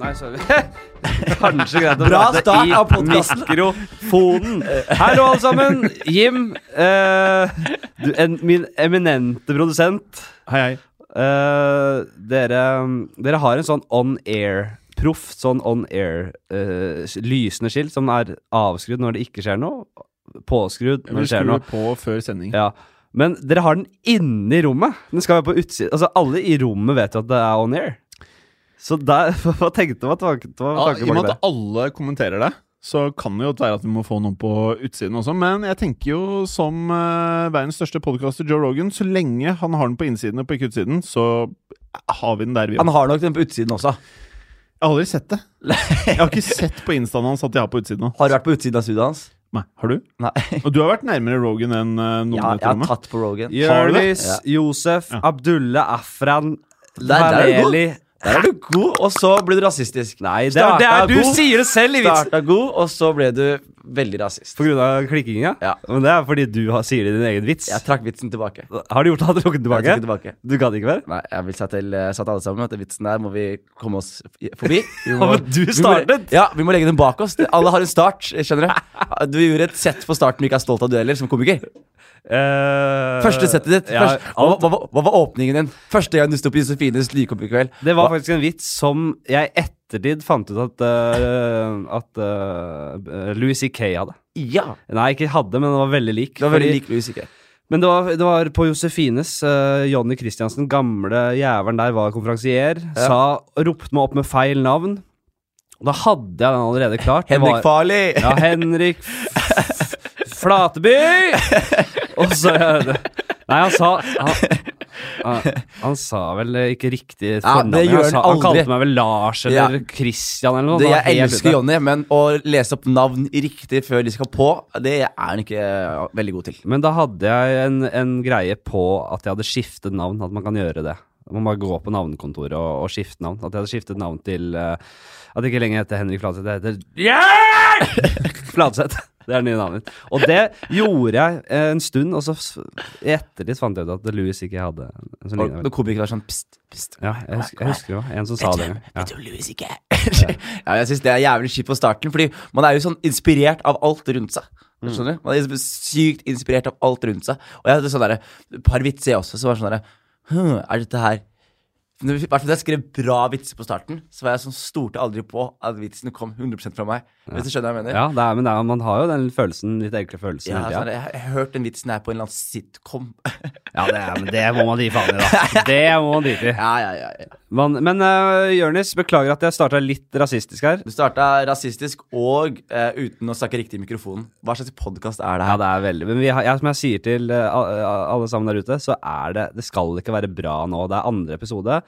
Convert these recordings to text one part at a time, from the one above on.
nei, sorry. Kanskje greit å Bra prate start i av podcasten. mikrofonen. Hallo, alle sammen. Jim, eh, du, en, min eminente produsent. Hei, hei. Eh, dere, dere har en sånn on air-proff, sånn on air eh, lysende skilt som er avskrudd når det ikke skjer noe. Påskrudd når det skjer noe. på før sending. Ja. Men dere har den inne i rommet. Den skal være på utsiden. Altså, alle i rommet vet jo at det er on air. Så der, hva tenkte man tanken Ja, I og med at alle kommenterer det, så kan det jo være at vi må få noen på utsiden også. Men jeg tenker jo som uh, verdens største podkaster, Joe Rogan, så lenge han har den på innsiden og på ikke utsiden, så har vi den der, vi Han har nok den på utsiden også. Jeg har aldri sett det. Jeg har ikke sett på instaen hans at de har på utsiden. Har du vært på utsiden av studioet hans? Nei, har du? Nei. Og du har vært nærmere Rogan enn uh, noen Ja, jeg har tatt på Rogan. Det? Jonis, Josef, Ja. Abdullah, Afran, Der- der er du god. Og så ble du rasistisk. Nei, det er, det er du god, sier det selv i vitsen! Starta god, og så ble du veldig rasist. På grunn av klikkinga? Ja. Men det er fordi du har, sier det i din egen vits. Jeg trakk vitsen tilbake. Har du gjort det? Har du trukket tilbake? Jeg tilbake? Du gadd ikke mer? Nei, jeg vil si til, satt alle sammen at den vitsen der må vi komme oss forbi. Vi Ja, men du vi må- startet! ja, vi må legge den bak oss. Alle har en start, skjønner du. Du gjorde et sett på starten du ikke er stolt av, du heller, som komiker. Eh, Første settet ditt. ja, Først, hva, hva, hva, hva var åpningen din? Første gang du sto på Josefines kveld Det var faktisk en vits som jeg ettertid fant ut at, uh, at uh, Louis C.K. hadde. Ja! Nei, ikke hadde, men det var veldig lik. Det var veldig lik Louis C.K. Men det var, det var på Josefines. Uh, Jonny Christiansen, gamle jævelen der, var konferansier. Ja. Sa, ropte meg opp med feil navn. Og da hadde jeg den allerede klart. Henrik Farley! Ja, Henrik Flateby! Og så Nei, han sa han, han, han sa vel ikke riktig Ja, fornavn. det han, sa, han kalte meg vel Lars eller Christian eller noe. Det, jeg elsker. Jonny, men å lese opp navn riktig før de skal på, det er han ikke veldig god til. Men da hadde jeg en, en greie på at jeg hadde skiftet navn. At man kan gjøre det. Man må bare gå på navnekontoret og, og skifte navn. At jeg hadde skiftet navn til uh, At det ikke lenger heter Henrik Flatseth, det heter yeah! Fladseth. Det er det nye navnet mitt. Og det gjorde jeg eh, en stund, og så etter i ettertid fant jeg ut at Louis ikke hadde en sånn lignende. Når komikere var sånn pst, pst. Ja, jeg husker, jeg husker jo en som sa det. Ja. Du Louis ikke Ja, jeg syns det er jævlig kjipt på starten, fordi man er jo sånn inspirert av alt rundt seg. Mm. Skjønner du? Man er sykt inspirert av alt rundt seg. Og jeg hadde sånn derre par vitser jeg også, så var det sånn derre hm, Er dette her når jeg skrev bra vitser på starten, så var jeg sånn stolte aldri på at vitsene kom 100 fra meg. Hvis du skjønner hva jeg mener? Ja, det er, men det er, man har jo den følelsen, litt enkle følelsen Ja, sånn, jeg, jeg har hørt den vitsen her på en eller annen sitcom. Ja, det, er, men det må man gi faen i, da. Det må man drite i. ja, ja, ja, ja. Man, men uh, Jørnis, beklager at jeg starta litt rasistisk her. Du starta rasistisk og uh, uten å snakke riktig i mikrofonen. Hva slags podkast er det her? Ja, det er veldig Men har, ja, som jeg sier til uh, alle sammen der ute, så er det Det skal ikke være bra nå. Det er andre episode.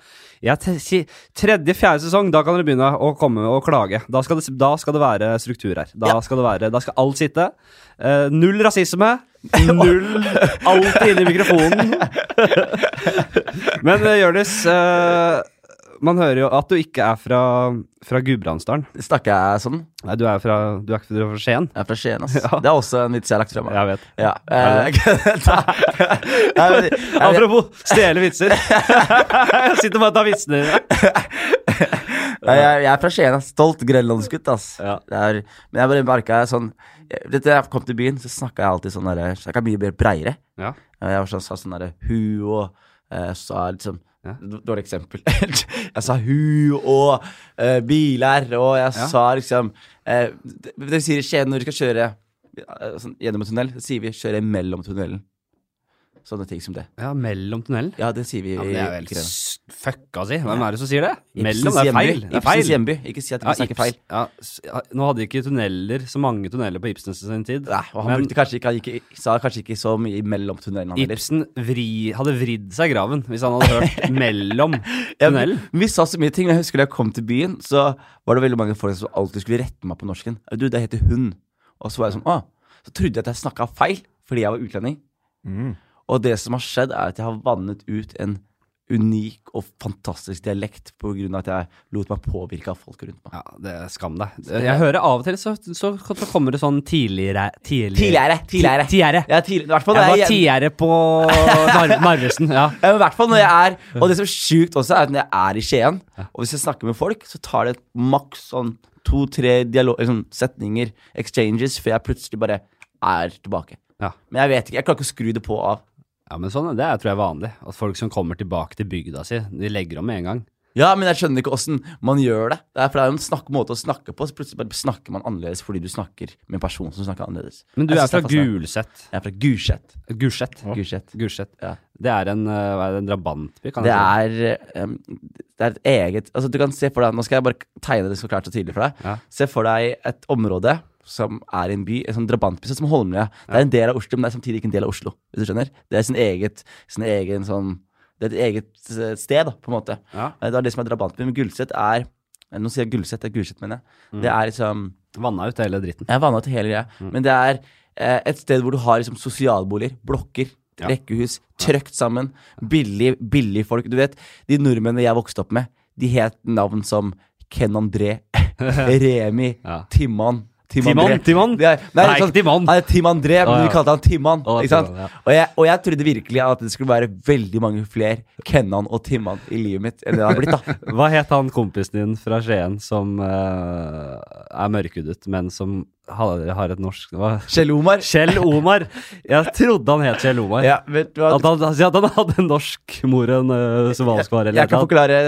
Jeg te- si- tredje, fjerde sesong, da kan dere begynne å komme og klage. Da skal det, da skal det være struktur her. Da, Ja. skal, det være, da skal alt sitte. Uh, null rasisme. Null Alt inni i mikrofonen. Men uh, Jonis, eh, man hører jo at du ikke er fra, fra Gudbrandsdalen. Snakker jeg sånn? Nei, du er fra, du er fra Skien. Jeg er fra Skien, ass. Ja. Det er også en vits jeg har lagt frem. Jeg vet. Ja. eh, Apropos stjele vitser. jeg sitter bare og tar vitsene dine. Jeg, er fra Skien, ass. stolt grenlandsgutt. ass Ja. Er, Men jeg bare merka sånn Da jeg kom til byen, så snakka jeg alltid sånn der, snakket mye mer breiere. Ja. Jeg var sånn, sa sånn derre hu og uh, sa liksom Ja. Dårlig eksempel. jeg sa hu og uh, biler, og jeg Ja. sa liksom uh, det sier i Skien når dere skal kjøre uh, sånn, gjennom en tunnel, så sier vi 'kjøre mellom tunnelen'. Sånne ting som det. Ja, mellom tunnelen? Ja, det sier vi Ja, men det er vel fucka si. Hvem er det som sier det? Ibsens Mellom, det er feil. Det er Ibsens feil. hjemby. Ikke si at vi Ja, snakker feil. Ja, nå hadde ikke tunneler så mange tunneler på Ibsens sin tid. Nei, og han men brukte kanskje ikke, han gikk, sa kanskje ikke så mye mellom tunnelen. heller. Ibsen vri, hadde vridd seg i graven hvis han hadde hørt mellom Ja, tunnelen. Vi sa så mye ting, jeg husker da jeg kom til byen, så var det veldig mange folk som alltid skulle rette meg på norsken. Du, det heter hund. Og så var jeg sånn, å. Så trodde jeg at jeg snakka feil fordi jeg var utlending. Mm. Og det som har skjedd, er at jeg har vannet ut en unik og fantastisk dialekt av at jeg lot meg påvirke av folk rundt meg. Ja, det er Skam deg. Jeg hører av og til så, så, så kommer det sånn tidligere Tidligere, tidligere. tidligere. Ja, tidligere. i hvert fall Jeg var tiere på Narvesen. Ja. Ja, i hvert fall når jeg er Og det som er sjukt også, er at når jeg er i Skien, og hvis jeg snakker med folk, så tar det maks sånn to-tre sånn setninger, exchanges, før jeg plutselig bare er tilbake. Ja. Men jeg vet ikke, jeg klarer ikke å skru det på av. ja, men sånn, det er, tror jeg er vanlig. At folk som kommer tilbake til bygda si, de legger om med en gang. Ja, men jeg skjønner ikke åssen man gjør det. Det er, for det er jo en snakk, måte å snakke på, så plutselig bare snakker man annerledes fordi du snakker med en person som snakker annerledes. Men du er fra. Gulset. Jeg er fra Gulset. Gulset. Gulset. Gulset. Ja. Det er en, uh, er det, en drabantby, kan Det si. er, um, det er et eget Altså, du kan se for deg Nå skal jeg bare tegne det så klart og tydelig for deg. Ja. Se for deg et område som er en by, en sånn drabantby, som Holmlia. Det er en del av Oslo, men det er samtidig ikke en del av Oslo. Hvis du skjønner? Det er sin eget, sin egen sånn Det er et eget eh, sted, da, på en måte. Ja. Eh, Det er det som er drabantby. Men Gulset er eh, Nå sier jeg Gulset, det er Gulset, mener jeg. Mm. Det er liksom Vanna ut hele dritten. Ja, er ut hele greia. Mm. Men det er eh, et sted hvor du har liksom sosialboliger, blokker, Ja. rekkehus, trøkt sammen. Billig, billig folk. Du vet, de nordmennene jeg vokste opp med, de het navn som Ken André, Remi, Ja. Timman. Tim Timon. Timon? Er- Nei, sånn- ikke Timon. Han er Tim André, men vi kalte han Timman. Å, ikke sant? Timon, ja. Og, jeg, og jeg trodde virkelig at det skulle være veldig mange flere Kennan og Timman i livet mitt enn det det har blitt. da Hva het han kompisen din fra Skien som uh, er mørkhudet, men som har, har et norsk hva? Kjell Omar. Kjell Omar. Jeg trodde han het Kjell Omar. Ja, vet du hva? At, han, at han hadde en norsk mor enn en uh, somalisk far. Jeg jeg kan forklare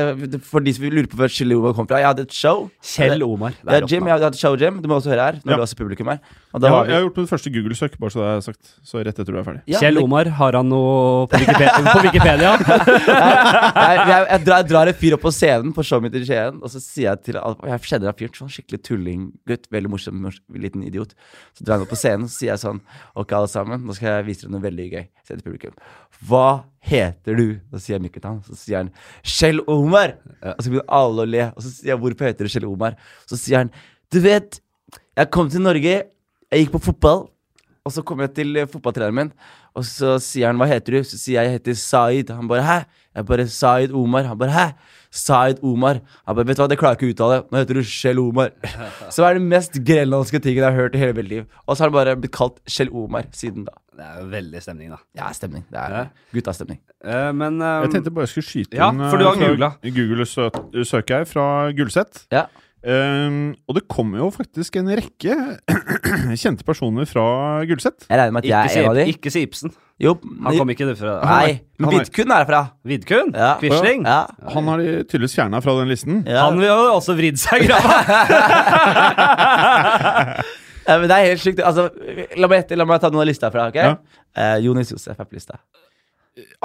for de som lurer på hvor Kjell Omar kom fra. Jeg hadde et show. Kjell Omar. Det Ja, er Jim, jeg hadde et show, Jim. Du må også høre her. Når Ja. du også publikum her. Og da Jeg har, vi, jeg har gjort mitt første Google-søk, bare så det er sagt. Så rett etter du er ferdig. Ja, Kjell det- Omar, har han noe på Wikipedia? på Wikipedia? jeg, jeg, jeg, drar, jeg drar en fyr opp på scenen på showet mitt i Skien, og så sier jeg til Jeg kjenner en fyr, sånn skikkelig tullinggutt, veldig morsom, mors- liten idiot. Så drar han opp på scenen, så sier jeg sånn Ok, alle sammen, nå skal jeg vise dere noe veldig gøy. Sier til publikum. Hva heter du? Da sier jeg Mikkel til han. Så sier han Kjell Omar. Og så begynner alle å le. Og så sier jeg hvorfor heter du Kjell Omar? Så sier han Du vet, jeg kom til Norge, jeg gikk på fotball. Og så kommer jeg til eh, fotballtreneren min, og så sier han 'hva heter du?' Så sier jeg 'jeg heter Zaid'. Han bare 'hæ?' Jeg bare 'Zaid Omar'. Han bare 'hæ?' Zaid Omar. Jeg bare 'vet du hva, det klarer jeg ikke å uttale'. Nå heter du Kjell Omar. Så det er den mest grenlandske tingen jeg har hørt i hele mitt liv. Og så har han bare blitt kalt Kjell Omar siden da. Det er jo veldig stemning, da. Ja, stemning. Det Ja. er guttastemning. Uh, men um, Jeg tenkte bare jeg skulle skyte Ja, inn for du har eh, googlet. Google-søker her fra Gullset. Ja. Um, og det kommer jo faktisk en rekke kjente personer fra Gulset. Jeg regner med at ikke, jeg er en av de. ikke si Ibsen. Jo, Han kom ikke fra Nei, men Vidkun er herfra. Vidkun? Ja. Quisling? Ja. Han har de tydeligvis fjerna fra den listen. Ja. Han vil jo også vridd seg grava! Ja, men det er helt sjukt. Altså, la, meg, la meg ta noen av lista fra. Okay? Ja. Uh, Jonis Josef er på lista.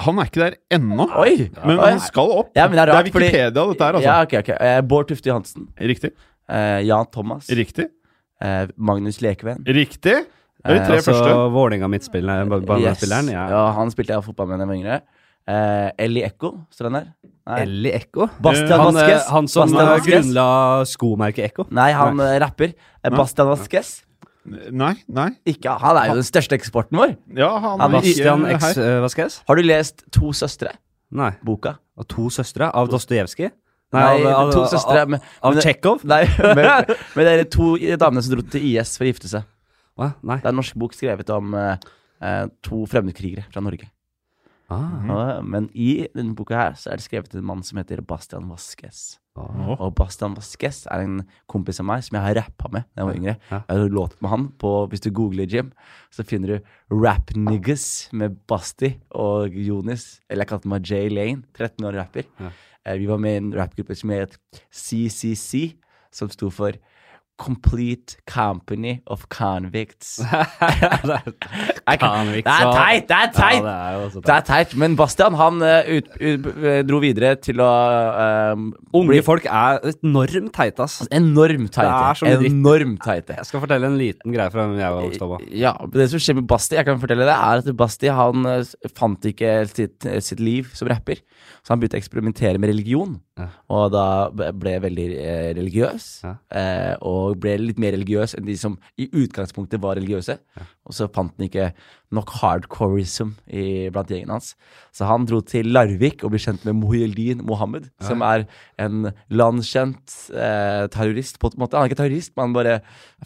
Han er ikke der ennå, Oi! men Oi. han skal opp. Ja, det er rart, fordi- Wikipedia, dette her, altså. Ja, okay, ok. Eh, Bård Tufte Johansen. Riktig. Eh, Jan Thomas. Riktig. Eh, Magnus Lekeven. Riktig. Det er de Eh, tre altså første. Vålerenga-midtspilleren, Yes. ja. Ja, han spilte jeg fotball med da jeg var yngre. Eh, Ellie Ekko, står han der? Ellie Ekko? Bastian Han, eh, Vasquez. han som grunnla skomerket Ekko? Nei, han Nei. rapper. Nei. Bastian Vasquez. Nei, nei. Ikke, han er jo den største eksporten vår. Ja, han Han Bastian ikke X Vasquez? Har du lest To søstre? Nei. Boka? Og to søstre? Av Dostojevskij? Nei, av, to av, søstre av, men- av Tsjekhov? Nei, men, med det er to damene som dro til IS for å gifte seg. Hva? Nei. Det er en norsk bok skrevet om eh, eh, to fremmedkrigere fra Norge. Ah. Og, men i denne boka her så er det skrevet en mann som heter Bastian Vasquez. Ah. Og Bastian Vasquez er en kompis av meg som jeg har rappa med da jeg var yngre. Ja. Jeg har låt med han på, Hvis du googler Jim, så finner du Rap Niggas med Basti og Jonis. Eller jeg kalte meg Jay Lane. 13 år rapper. Ja. Eh, Vi var med i en rappgruppe som het CCC, som sto for Complete Company of Convicts. Convicts Det er teit! Det er teit! Ja, det er Det er teit, men Bastian han eh, ut, ut, eh, dro videre til å um, Unge folk er enormt teite, ass. Enormt teite. Enormt teite. Jeg skal fortelle en liten greie fra jeg var vokst opp. Ja, Det som skjer med Basti, jeg kan fortelle det, er at Basti han fant ikke sitt, sitt liv som rapper. Så han begynte å eksperimentere med religion. Ja. Og da ble jeg veldig eh, religiøs. Ja. Eh, og ble litt mer religiøs enn de som i utgangspunktet var religiøse. Og så fant den ikke nok hardcoreism i, blant gjengen hans. Så han dro til Larvik og ble kjent med Mohyeldin Mohammed, som er en landskjent eh, terrorist. på en måte. Han er ikke terrorist, men han bare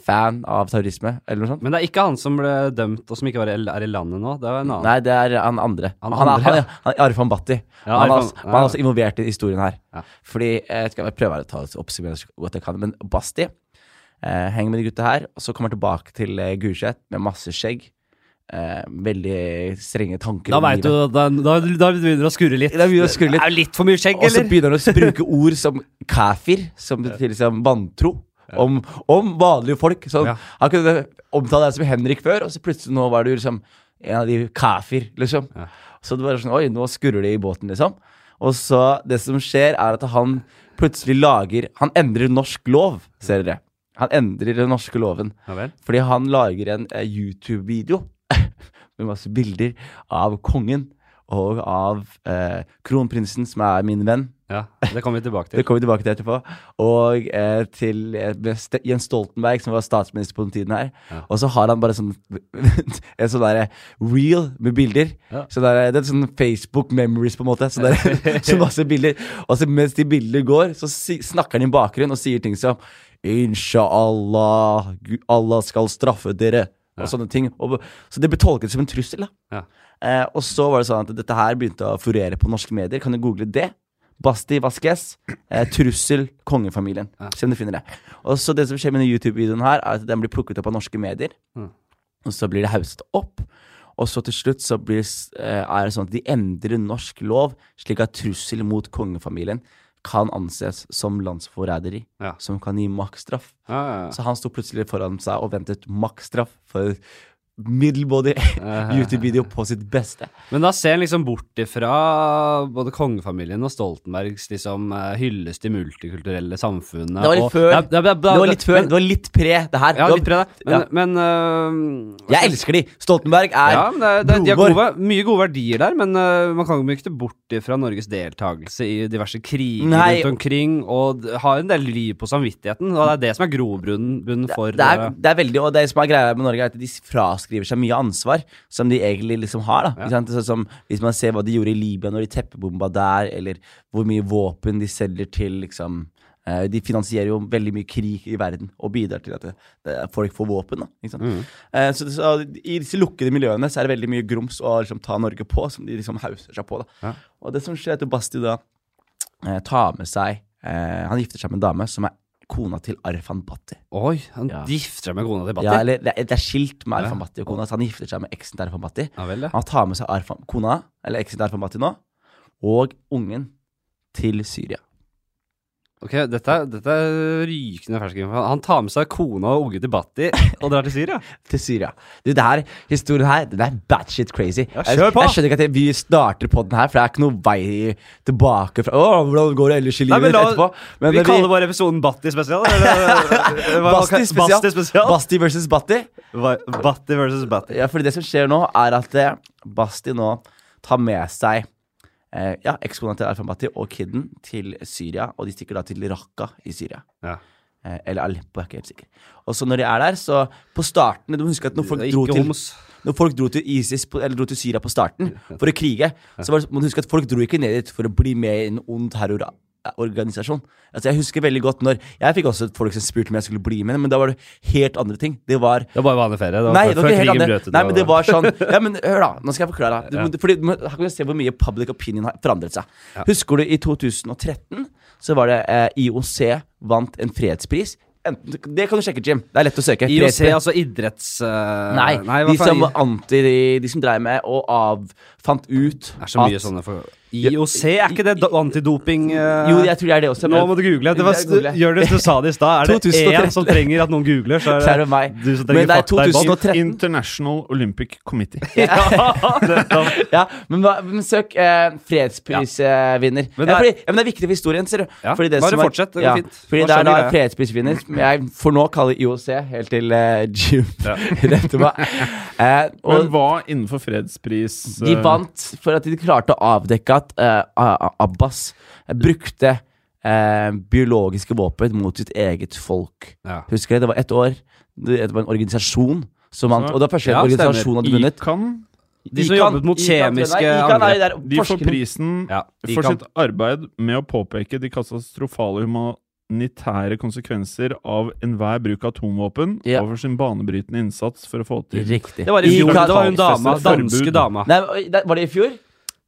fan av terrorisme, eller noe sånt. Men det er ikke han som ble dømt, og som ikke var i, er i landet nå. Det er en annen. Nei, det er han andre. Han andre, han, er, han er Arfan Bhatti. Ja, han, er, han er også involvert i historien her. Ja. Fordi Jeg skal prøve å ta oppsummere så godt jeg kan. Men Basti eh, henger med de gutta her, og så kommer han tilbake til eh, Gulset med masse skjegg. Eh, veldig strenge tanker Da veit du da, da, da begynner det å skurre litt. Da begynner det å skurre litt. Det er litt for mye skjegg, Og så begynner han å bruke ord som kafir, som betyr liksom vantro. Om, om vanlige folk. Sånn, Ja. Han kunne omtale deg som Henrik før, og så plutselig nå var du liksom en av de kafir, liksom. Ja. Så det var sånn Oi, nå skurrer det i båten, liksom. Og så Det som skjer, er at han plutselig lager Han endrer norsk lov, ser dere. Han endrer den norske loven. Ja. Fordi han lager en eh, YouTube-video med masse bilder av kongen og av eh, kronprinsen, som er min venn. Ja, det kommer vi tilbake Det til. kommer vi tilbake til etterpå. Og eh, til eh, Jens Stoltenberg, som var statsminister på den tiden her. Ja. Og så har han bare sånn en sånn derre reel med bilder. Ja. Så der, det er sånn Facebook memories, på en måte. Så, der, så masse bilder. Og så mens de bildene går, så si, snakker han i bakgrunnen og sier ting som Inshallah, Allah skal straffe dere. Og sånne ting. Og, så det ble tolket som en trussel. da Ja. Eh, og så var det sånn at dette her begynte å florere på norske medier. Kan du google det? Basti Vasques. Eh, trussel kongefamilien. Ja. Se om du finner det. Og så det som skjer med denne YouTube-videoen her, er at den blir plukket opp av norske medier. Mm. Og så blir det hausset opp. Og så til slutt så blir, eh, er det sånn at de endrer norsk lov, slik at trussel mot kongefamilien kan anses som landsforræderi, Ja. som kan gi maksstraff. Ja, ja. Så han sto plutselig foran seg og ventet maksstraff for middelbody Eh, YouTube-video på sitt beste. Men da ser en liksom bort ifra både kongefamilien og Stoltenbergs liksom hylles hyllest til multikulturelle samfunnet. Det var litt og- før. Ja, ja, ja, Det var litt før. Men, Det var litt pre, det her. ja, litt pre det. Men, Ja. men uh, Jeg elsker de. Stoltenberg er ja, det, det, de har gode, mye gode verdier der, men uh, man kan ikke bort ifra Norges deltakelse i diverse kriger Nei. rundt omkring, og har en del liv på samvittigheten. Og det er det som er grobunnen bunnen for det er, det er veldig, og det som er greia med Norge, er at de fraskriver seg mye ansvar som de egentlig liksom har. da Ja. Sånn som Hvis man ser hva de gjorde i Libya når de teppebomba der, eller hvor mye våpen de selger til liksom eh, De finansierer jo veldig mye krig i verden og bidrar til at det, det, folk får våpen. da? Mm. Eh, så, så I disse lukkede miljøene så er det veldig mye grums å liksom, ta Norge på, som de liksom hauser seg på. da Ja. Og det som skjer, er at Basti da eh, tar med seg eh, Han gifter seg med en dame som er kona til Arfan Bhatti. Oi, han Ja. gifter seg med kona til Batti? Ja, eller det er, det er skilt med Arfan Bhatti og kona, så han gifter seg med eksen til Arfan Bhatti. Ja vel, ja. Han tar med seg Arfan, kona, eller eksen til Arfan Bhatti nå, og ungen til Syria. Ok, dette, dette er rykende fersk info. Han tar med seg kona og unge til Batti og drar til Syria. Til Syria. Du, det her, historien her, den er batshit crazy. Ja, jeg, kjør på! jeg skjønner ikke at vi starter på den her, for det er ikke noe vei tilbake fra Åh, hvordan går det ellers i Nei, livet men la- etterpå? Men vi vi kaller bare episoden Batti spesial. Basti spesial. Basti spesial. Basti versus Batti. Batti versus Batti. Ja, fordi det som skjer nå, er at eh, Basti nå tar med seg eh, ja, til Arfan Bhatti og kiden til Syria, og de stikker da til Raqqa i Syria. Ja. Eh, eller Aleppo, jeg er ikke helt sikker. Og så når de er der, så På starten Du må huske at når folk dro til. Når folk dro til ISIS Eller dro til Syria på starten for å krige, så var må du huske at folk dro ikke ned dit for å bli med i en ond terrororganisasjon. Altså Jeg husker veldig godt når Jeg fikk også folk som spurte om jeg skulle bli med, men da var det helt andre ting. Det var Det var bare vanlig ferie. Det var Nei, det var ikke helt andre. Nei, men det var sånn Ja, men hør, da. Nå skal jeg forklare. Du, Ja. Fordi, Her kan du se hvor mye public opinion har forandret seg. Ja. Husker du i 2013 så var det eh, IOC vant en fredspris. Enten, det kan du sjekke, Jim. Det er lett å søke. IOC, Fredspris. altså idretts... Uh, Nei, nei de, som anti, de, de som dreiv med og av, fant ut at. IOC, er ikke det antidoping uh... Jo, jeg tror det er det også. Nå må du google. Det var, gjør det du sa det i stad. Er det 2013. én som trenger at noen googler, så er det meg. du som Men trenger det er fakta i bånn. 2013. International Olympic Committee. Ja. Ja, men, men søk eh, fredsprisvinner. Men ja, det ja, men det er viktig for historien, ser du. Ja, bare som fortsett, det går ja, fint. Fordi det er da fredsprisvinner, som jeg får nå kalle IOC, helt til uh, Jim Ja. meg. etterpå. Eh, Men hva innenfor fredspris de eh, vant for at de klarte å avdekke at eh, A- A- Abbas brukte eh, biologiske våpen mot sitt eget folk. Ja. Husker jeg, det var ett år. Det var en organisasjon som vant. Og det var første Ja, organisasjon hadde vunnet. De som jobbet mot kjemiske angrep. De får prisen Ja, de for kan. sitt arbeid med å påpeke de katastrofale humanitære konsekvenser av enhver bruk av atomvåpen, Ja. over sin banebrytende innsats for å få til Riktig. Det var i fjor. Det var hun dama. Danske dama. Nei, var det i fjor?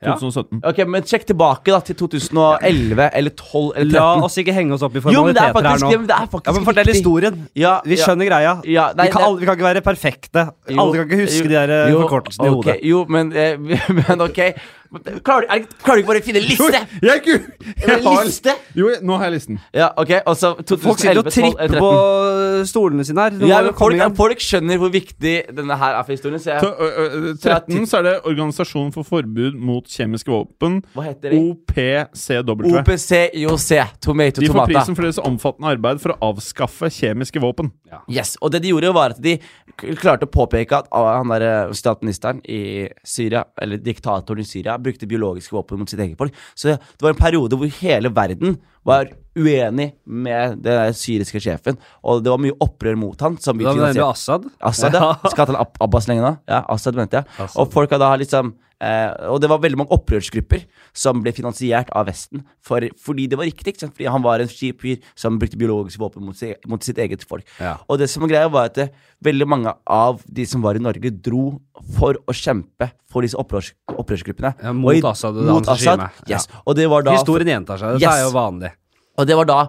Ja. Ok, men sjekk tilbake da til 2011 eller 12 eller 13. La oss ikke henge oss opp i jo, faktisk, er formaliteter her nå. det, er faktisk Ja, men Fortell historien. Ja, Vi ja. skjønner greia. Ja, nei, vi, kan, alle, vi kan ikke være perfekte. Jo, alle kan ikke huske jo, de der eh, jo, forkortelsene i hodet. Jo, men, eh, men ok. Klarer, du- klarer du ikke bare å finne liste? liste? Jeg, ku- jeg har, liste? jo, nå har jeg listen. Ja, ok, og så 2011, Folk sitter og tripper på stolene sine her. Ja, folk, folk skjønner hvor viktig denne her er for historien. Så jeg, Så, uh, uh, 13 så er det Organisasjonen for forbud mot kjemiske våpen. hva heter de? OPCW. OPCIOC. Tomato De får prisen for deres omfattende arbeid for å avskaffe kjemiske våpen. Yes, Og det de gjorde, var at de klarte å påpeke at ah, han der statsministeren i Syria, eller diktatoren i Syria, brukte biologiske våpen mot sitt eget folk. Så det var en periode hvor hele verden var uenig med den syriske sjefen, og det var mye opprør mot han. Som vi Da mener du. Assad? Assad, ja. Skal han Ab Abbas lenge nå? Ja, Assad mente jeg. Assad. Og folk hadde liksom eh, Og det var veldig mange opprørsgrupper som ble finansiert av Vesten for, fordi det var riktig. Fordi han var en kjip fyr som brukte biologiske våpen mot, seg, mot sitt eget folk. Ja. Og det som var greia, var at det, veldig mange av de som var i Norge, dro for å kjempe for disse opprørs, opprørsgruppene. Ja, mot Og i- Assad og mot Assad. Yes. Ja. Og det var da Historien gjentar seg. Dette Yes. er jo vanlig. Og det var da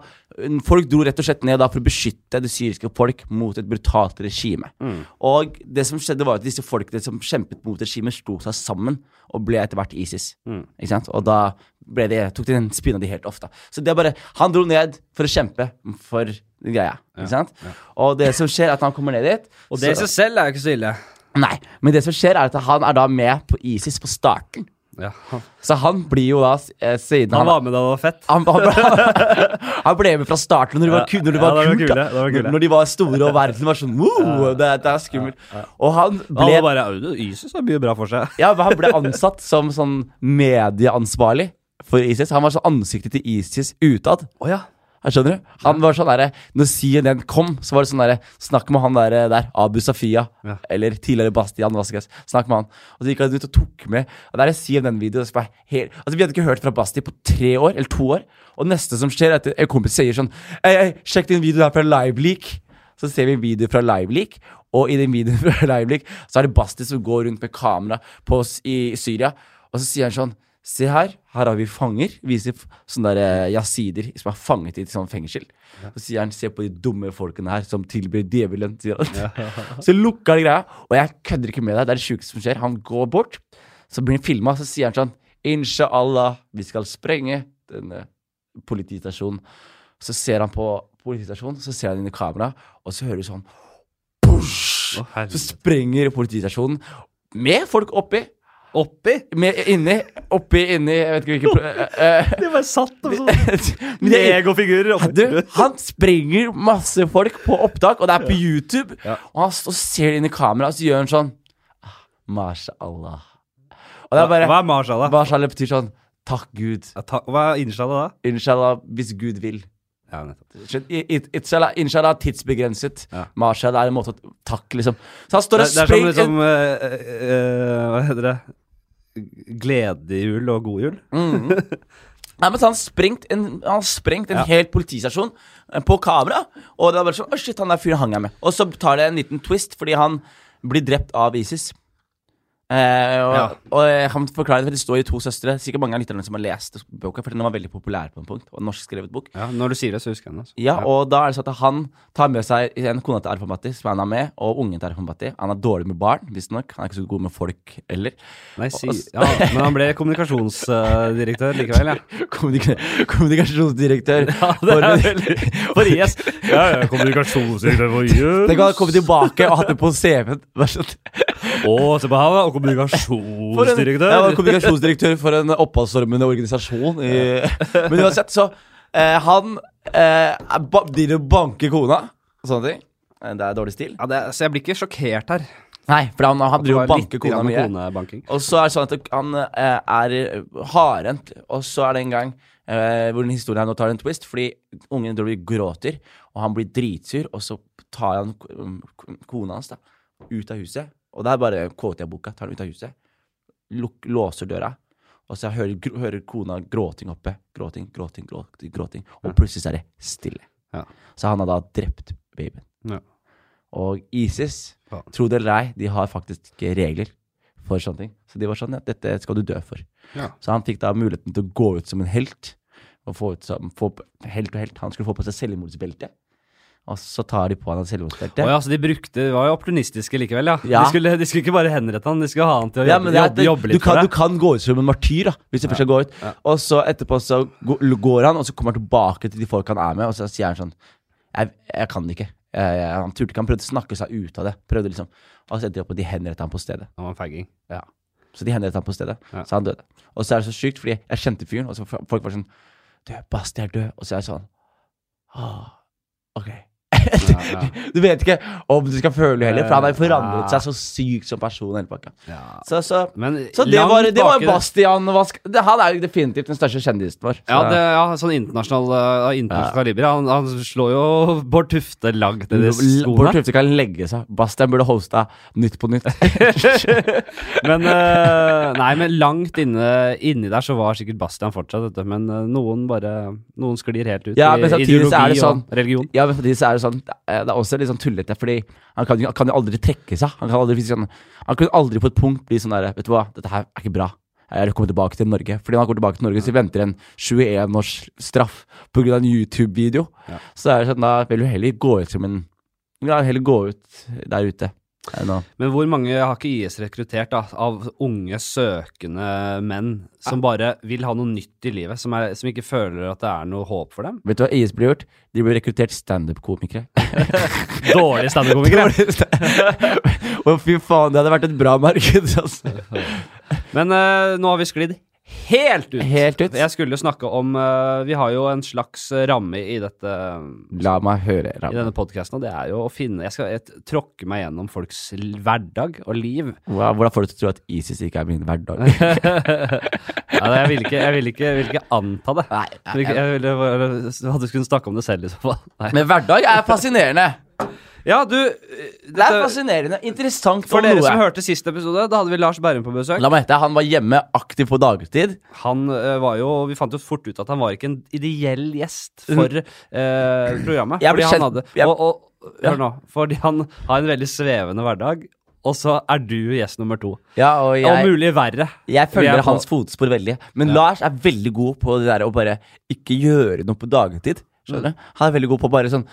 Folk dro rett og slett ned da for å beskytte det syriske folk mot et brutalt regime. Mm. Og det som skjedde var at disse folkene som kjempet mot regimet, slo seg sammen og ble etter hvert ISIS. Mm. Ikke sant? Og da ble det, tok de den spinna de helt ofte. Så det er bare Han dro ned for å kjempe for greia. Ikke sant? Og det som skjer, er at han kommer ned dit Og det i seg selv er jo ikke så ille. Nei, men det som skjer, er at han er da med på ISIS på starten. Ja. Så han blir jo da, eh, siden Han var med da det var fett. han, han, han ble med fra starten når de var, når de var ja, kult. var kule. Når, når de var store og verden var sånn wow, det, det er skummelt. Og han Han ble, var bare ISIS har mye bra for seg. ja, men han ble ansatt som sånn medieansvarlig for ISIS. Han var sånn ansiktet til ISIS utad. Oh, ja. Jeg skjønner du? Han var sånn derre Når CNN kom, så var det sånn derre Snakk med han der, der Abu Safiya. Ja. Eller tidligere Bastian Vasquez. Snakk med han. Og så gikk han ut og tok med Og der er CNN-video Altså, vi hadde ikke hørt fra Basti på tre år, eller to år. Og neste som skjer, er at en kompis sier sånn Ei, ei, sjekk din video her fra Liveleak. Så ser vi en video fra Liveleak, og i den videoen fra Liveleak så er det Basti som går rundt med kamera på, i Syria, og så sier han sånn Se her, her har vi fanger. Viser sånne der eh, jasider som er fanget i et sånt fengsel. Så sier han se på de dumme folkene her som tilbyr djevelen. sier han. så lukker han greia, og jeg kødder ikke med deg. Det er det sjukeste som skjer. Han går bort, så blir han filma, så sier han sånn Inshallah, vi skal sprenge denne politistasjonen. Så ser han på politistasjonen, så ser han inn i kameraet, og så hører du sånn Push! Så sprenger politistasjonen med folk oppi. Oppi? Med inni, oppi, inni Jeg vet ikke hvilken uh, eh, eh, De bare satt og sånn. Er- du, han sprenger masse folk på opptak, og det er på YouTube. Ja. Og han står og ser inn i kameraet, og så gjør han sånn ah, Mashallah. Og det er bare Hva er mashallah? Mashallah betyr sånn Takk Gud. Ja, ta- Hva er inshallah da? Inshallah hvis Gud vil. Ja, Inshallah, inshallah er tidsbegrenset. Ja. Mashallah er en måte å takke, liksom. Så han står og springer det er som liksom uh, uh, Hva heter det? Gledejul og god jul? Mm. Nei, men han har sprengt en, han sprengt en Ja. hel politistasjon eh, på kamera. Og det er bare sånn Å, shit, han der fyren hang jeg med. Og så tar det en liten twist, fordi han blir drept av ISIS. Eh, og, Ja. og jeg kan forklare det, for det står i To søstre. Sikkert mange av lytterne som har lest boka, for den var veldig populær på en punkt. Og en norskskrevet bok. Ja, Når du sier det, så husker jeg den. Altså. Ja, og da er det sånn at han tar med seg en kone til Arfambati, som han er med, og ungen til Arfambati. Han er dårlig med barn, visstnok. Han er ikke så god med folk heller. Nei, si, Og- ja, men han ble kommunikasjonsdirektør likevel, ja. Kommunika kommunikasjonsdirektør Ja, det er veldig For IS. Ja, ja, kommunikasjonsdirektør for IS. Tenk å ha kommet tilbake og hatt det på CV-en. Vær så snill. Og kommunikasjonsdirektør. Jeg var kommunikasjonsdirektør for en oppholdsformende organisasjon. I, men uansett, så eh, Han eh, ba, driver og banker kona og sånne ting. Eh, Det er dårlig stil. Ja, det, så jeg blir ikke sjokkert her. Nei, for han, han driver og banker kona mye. Og så er det sånn at han eh, er hardhendt. Og så er det en gang eh, hvor den historien her nå tar en twist, fordi ungen Dolby gråter, og han blir dritsur, og så tar han k- kona hans, da. ut av huset. Og det er bare quote jeg boka. Tar den ut av huset, luk, låser døra, og så hører, gr- hører kona gråting oppe. Gråting, gråting, gråting. gråting Og plutselig så er det stille. Ja. Så han har da drept babyen. Ja. Og ISIS, Ja. tro det eller ei, de har faktisk ikke regler for sånne ting. Så de var sånn, ja, dette skal du dø for. Ja. Så han fikk da muligheten til å gå ut som en helt. Og få ut som, få, helt og helt. Han skulle få på seg selvmordsbelte. Og så tar de på han et selvmordsbelte. Å ja, så de brukte de var jo opportunistiske likevel, ja. Ja. De, skulle, de skulle ikke bare henrette han, de skulle ha han til å Ja, jobbe, det jobbe, jobbe du, litt kan, for du kan gå ut som en martyr, da hvis du først skal gå ut. Og så etterpå så går han, og så kommer han tilbake til de folk han er med, og så sier han sånn Jeg, jeg kan det ikke. Jeg, jeg, han turte ikke, han prøvde å snakke seg ut av det. Prøvde liksom Og så endte de opp med at de henrettet han på stedet. Han var en fagging. Ja. Så de henrettet han på stedet. Så han døde. Og så er det så sykt, fordi jeg kjente fyren, og så folk var sånn Du, Basti er død. Og så er jeg sånn ah, Ok. Du vet ikke om du skal føle det heller, for han har forandret seg så sykt som person. Hele pakka. Så, så Men så det var, det var Bastian Vask. det, Han er jo definitivt den største kjendisen vår. Ja, det, ja, sånn internasjonal, uh, internasjonal kaliber. Han, han slår jo Bård Tufte langt ned i skoene. Bård. Tufte kan legge seg. Bastian burde hosta Nytt på Nytt. Men uh, Nei, men langt inne, inni der så var sikkert Bastian fortsatt. Men uh, noen bare Noen sklir helt ut Ja, i samtidig så ideologi sånn- og religion. ja, men fordi så er det sånn Det er det er også litt sånn tullete, fordi han kan, kan jo aldri trekke seg. Han kan aldri, sånn, han kan aldri på et punkt bli sånn derre Vet du hva, dette her er ikke bra. Jeg kommer tilbake til Norge. Fordi når han kommer tilbake til Norge, så venter en 21 års straff pga. en YouTube-video. Ja. Så er det sånn, da vil du heller gå ut som en Ja, heller gå ut der ute. Men hvor mange har ikke IS rekruttert da, av unge, søkende menn som bare vil ha noe nytt i livet? Som, er, som ikke føler at det er noe håp for dem? Vet du hva IS blir gjort? De blir rekruttert standup-komikere. Dårlige standup-komikere. Å, fy faen, det hadde vært et bra marked. Altså. Men uh, nå har vi sklidd helt ut. Helt ut. Jeg skulle snakke om uh, Vi har jo en slags ramme i dette La meg høre. ramme. i denne podkasten, og det er jo å finne Jeg skal et, tråkke meg gjennom folks hverdag og liv. Hva- Hvordan får du til å tro at ISIS ikke er min hverdag? ja, jeg, vil ikke, vil ikke, vil ikke anta det. Nei, Jeg jeg, jeg ville hadde kunnet snakke om det selv i så fall. Nei. Men hverdag er fascinerende. Ja, du Det er fascinerende. Interessant For dere noe. som hørte siste episode, da hadde vi Lars Berrum på besøk. La meg hette, han var hjemme aktiv på dagtid. Han uh, var jo Vi fant jo fort ut at han var ikke en ideell gjest for uh, programmet. Jeg ble fordi han hadde jeg- og, og, Ja. Hør nå. Fordi han har en veldig svevende hverdag, og så er du gjest nummer to. Ja, og Og mulig verre. jeg er følger hans fotspor veldig. Men Lars er veldig god på det der å bare ikke gjøre noe på dagtid. Skjønner du? Han er veldig god på bare sånn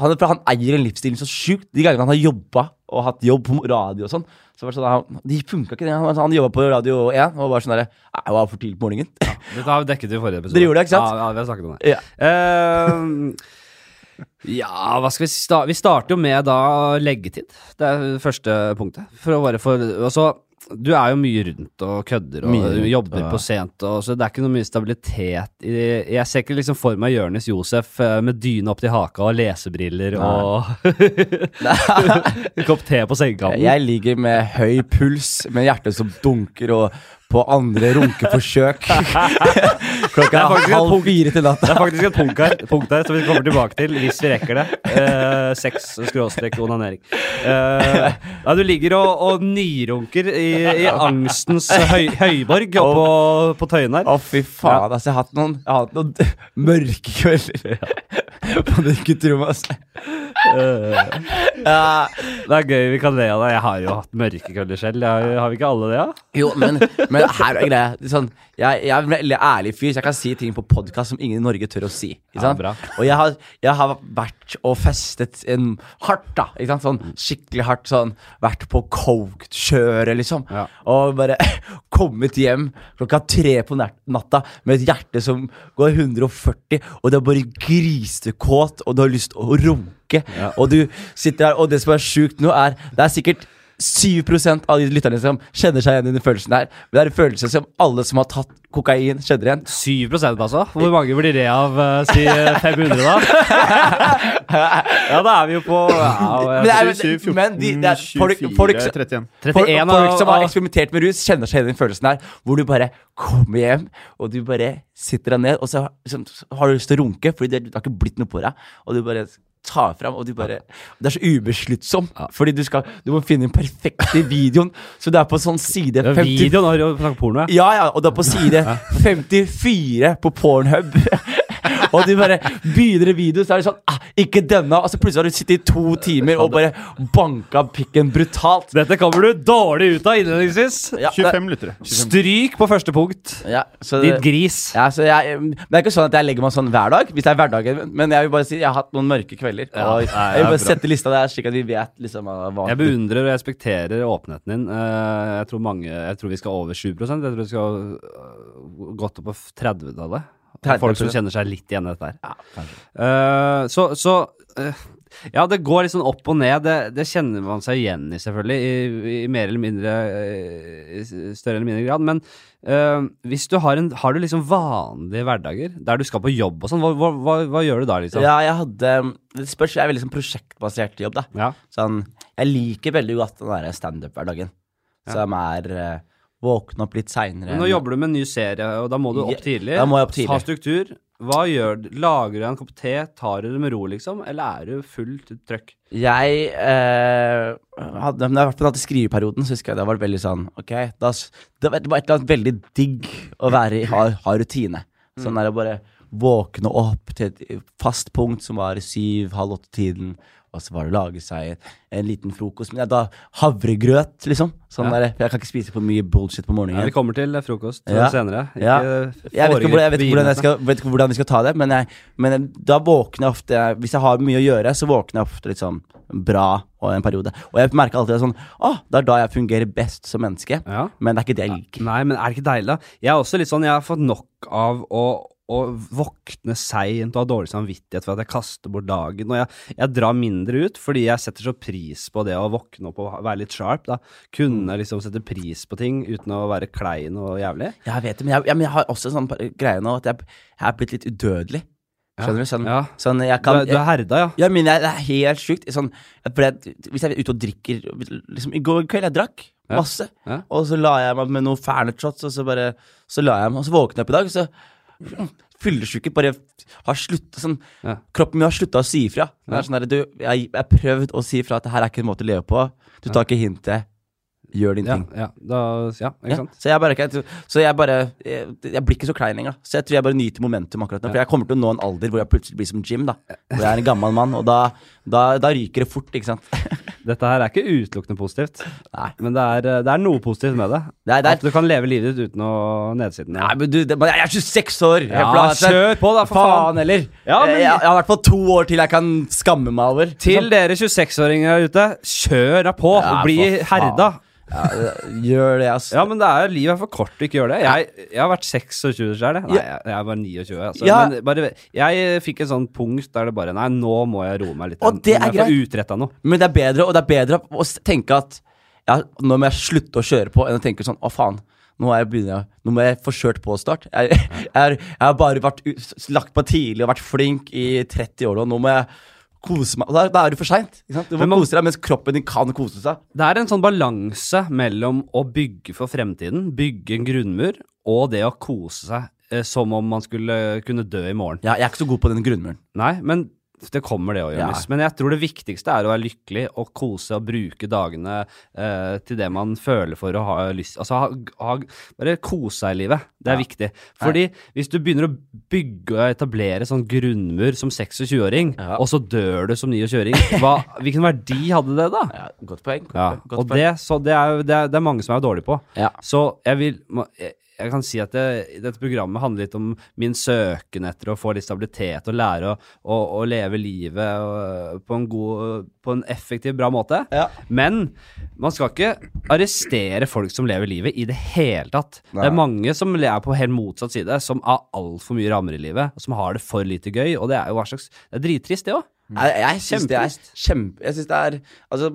han, han eier en livsstil så sjukt. De gangene han har jobba og hatt jobb på radio og sånn, så var det sånn han, De funka ikke, det. Han, han jobba på Radio 1 og var sånn derre det var for tidlig på morgenen. Dette har vi dekket i forrige episode. Dere gjorde det, ikke sant? Ja, ja vi har snakket om det. Ja. Uh, ja, hva skal vi starte Vi starter jo med da leggetid. Det er første punktet. For å bare for Altså, du er jo mye rundt og kødder og rundt, jobber og- på sent, og, så det er ikke noe mye stabilitet i Jeg ser ikke liksom for meg Jonis Josef eh, med dyne opp til haka og lesebriller og kopp te på sengekanten. Jeg ligger med høy puls, med hjertet som dunker, og på andre runkeforsøk. Klokka er halv fire til natta. Det er faktisk et punkt her, punkt her som vi kommer tilbake til hvis vi rekker det. Eh, Sex skråstrek onanering. Eh, ja, du ligger og, og nyrunker i, i angstens høy, høyborg oppå på Tøyen her. Å, fy faen, altså. Jeg har hatt noen, jeg har hatt noen mørke kvelder på det gutterommet, altså. Ja, Det er gøy vi kan le av det. Jeg har jo hatt mørke køller selv. Jeg, har vi ikke alle det, ja? jo, men, men her er greia. Sånn, jeg, jeg er en veldig ærlig fyr, så jeg kan si ting på podkast som ingen i Norge tør å si. Ikke Ja. Og jeg har, jeg har vært og festet en hardt, da. Ikke sant? Sånn skikkelig hardt. Sånn vært på coke-kjøret, liksom. Ja. Og bare kommet hjem klokka tre på natta med et hjerte som går 140, og det er bare grisekåt, og du har lyst til å runke. Og du sitter her, og det som er sjukt nå, er Det er sikkert 7% av de lytterne som kjenner seg igjen i den følelsen der. Men det er en følelse som alle som har tatt kokain, kjenner igjen. 7% altså? Hvor mange blir det av uh, si eh, 500, da? ja, da er vi jo på ja, Men det er- 27, 14, men de- det er folk- 24, folk- 31. Folk, 31 folk som har eksperimentert med rus, kjenner seg igjen i den følelsen der Hvor du bare kommer hjem, og du bare sitter deg ned, og så, så har du lyst til å runke, fordi det, det har ikke blitt noe på deg. Og du bare tar fram, og du bare Det er så ubesluttsom, fordi du skal Du må finne den perfekte videoen, så det er på sånn side Ja, Videoen har jo snakket porno, ja. Ja, ja, og det er på side 54 på Pornhub. Og du bare begynner i video, så er det sånn ah, Ikke denne! Og så plutselig har du sittet i to timer og bare banka pikken brutalt. Dette kommer du dårlig ut av innledningsvis. Ja, 25 lyttere. Stryk på første punkt. ja, så Ditt gris. ja, så jeg, det er ikke sånn at jeg legger meg sånn hver dag, hvis det er hverdagen, men jeg vil bare si jeg har hatt noen mørke kvelder. Ja, og jeg vil bare sette lista der, slik at vi vet liksom hva Jeg beundrer og respekterer åpenheten din. Eh, Jeg tror, mange, jeg tror vi skal over 7% Jeg tror vi skal øh, gått opp på 30-tallet. 30%. Folk som kjenner seg litt igjen i dette her. Ja. Eh, så så uh, Ja, det går litt sånn opp og ned. Det, det kjenner man seg igjen i, selvfølgelig. I, i mer eller mindre eh, i større eller mindre grad. Men eh, hvis du har en Har du liksom vanlige hverdager der du skal på jobb og sånn, hva, hva, hva, hva gjør du da, liksom? Ja, jeg hadde Det spørs, jeg er veldig sånn prosjektbasert jobb, da. Ja. Sånn, jeg liker veldig godt den derre standup-hverdagen. Som er våkne opp litt seinere. Nå jobber du med en ny serie, og da må du opp tidlig. da må jeg opp tidlig. Ha struktur. Hva gjør du? Lager du en kopp te? Tar du det med ro, liksom? Eller er du fullt trøkk? Jeg eh, hadde, når jeg fall i skriveperioden, så husker jeg det var veldig sånn Ok, da, det, var, et eller annet veldig digg å være i, ha, ha rutine. Sånn der å bare våkne opp til et fast punkt som var syv-halv åtte-tiden. Og så var det å lage seg en liten frokost. Men ja, da havregrøt, liksom. Sånn Ja. der, jeg kan ikke spise for mye bullshit på Ja, morgenen. vi kommer til frokost Ja. senere. Ikke Ja. Jeg vet ikke, hvordan, jeg vet, hvordan jeg skal, vet ikke hvordan vi skal ta det, men, jeg, men da våkner jeg ofte Hvis jeg har mye å gjøre, så våkner jeg ofte litt sånn bra og en periode. Og jeg merker alltid sånn Å, det er da jeg fungerer best som menneske. Ja. Men det er ikke det jeg liker. Nei, men er det ikke deilig, da? Jeg er også litt sånn, jeg har fått nok av å å våkne seint og ha dårlig samvittighet for at jeg kaster bort dagen. Og jeg, jeg drar mindre ut fordi jeg setter så pris på det å våkne opp og være litt sharp. da Kunne liksom sette pris på ting uten å være klein og jævlig. Jeg vet det, men jeg, ja, men jeg har også en sånn greie nå at jeg, jeg er blitt litt udødelig. Skjønner du? Sånn, Ja. sånn jeg Du, kan er- du er herda, ja. Ja, men jeg, det er helt sjukt. Sånn, hvis jeg er ute og drikker liksom, I går kveld jeg drakk Ja. masse, Ja. og så la jeg meg med noen fernet-shots, og så bare Så la jeg meg, og så våkna jeg opp i dag, så Fyllesyke bare har slutta sånn Ja. Kroppen min har slutta å si ifra. Sånn der, du, jeg har prøvd å si ifra at det her er ikke en måte å leve på. Du tar ikke hintet. Gjør din Ja, ting. ja, da, ja ikke sant? så jeg bare, jeg, så jeg bare jeg, jeg blir ikke så klein lenger. Så jeg tror jeg bare nyter momentum akkurat nå. For jeg kommer til å nå en alder hvor jeg plutselig blir som Jim. da Hvor jeg er en gammel mann, og da, da, da ryker det fort, ikke sant. Dette her er ikke utelukkende positivt, Nei. men det er, det er noe positivt med det. Det er, det At du kan leve livet ditt uten å nedsiden. Nei, men du, jeg er 26 år! Ja, kjør på da, for faen. faen heller. Ja, men- jeg, jeg har i hvert fall to år til jeg kan skamme meg over. Til dere 26-åringer der ute, kjør da på Ja, bli herda. Ja, gjør det, ass. Ja, men det er, livet er for kort til ikke å gjøre det. Jeg, jeg har vært 26 sjøl. Nei, jeg, jeg er bare 29. Altså. Ja. Men bare, jeg fikk en sånn punkt der det bare Nei, nå må jeg roe meg litt. Og det er noe. Men det er bedre, og det er bedre å tenke at ja, nå må jeg slutte å kjøre på, enn å tenke sånn å faen. Nå, er begynner, nå må jeg få kjørt på snart. Jeg, jeg, jeg har bare vært lagt på tidlig og vært flink i 30 år, og nå må jeg kose meg. Da, da er du for seint. Du må kose deg mens kroppen din kan kose seg. Det er en sånn balanse mellom å bygge for fremtiden, bygge en grunnmur, og det å kose seg eh, som om man skulle kunne dø i morgen. Ja, jeg er ikke så god på den grunnmuren. Nei, men det kommer det å Ja. Men jeg tror det viktigste er å være lykkelig og kose og bruke dagene eh, til det man føler for å ha lyst Altså ha, ha, bare kose seg i livet. Det er Ja. viktig. Fordi hvis du begynner å bygge og etablere sånn grunnmur som 26-åring, Ja. og så dør du som 29-åring, hvilken verdi hadde det da? Ja, godt poeng. Godt, Ja, godt og poeng. det, så det, er, det, er, det er mange som er dårlige på. Ja. Så jeg vil jeg, jeg kan si at det, dette programmet handler litt om min søken etter å få litt stabilitet og lære å, å, å leve livet og, på en god På en effektiv, bra måte. Ja. Men man skal ikke arrestere folk som lever livet i det hele tatt. Det er mange som er på helt motsatt side, som har altfor mye rammer i livet, og som har det for lite gøy, og det er jo hva slags Det er drittrist, det òg. Jeg, jeg syns det er kjempe Jeg det er Altså,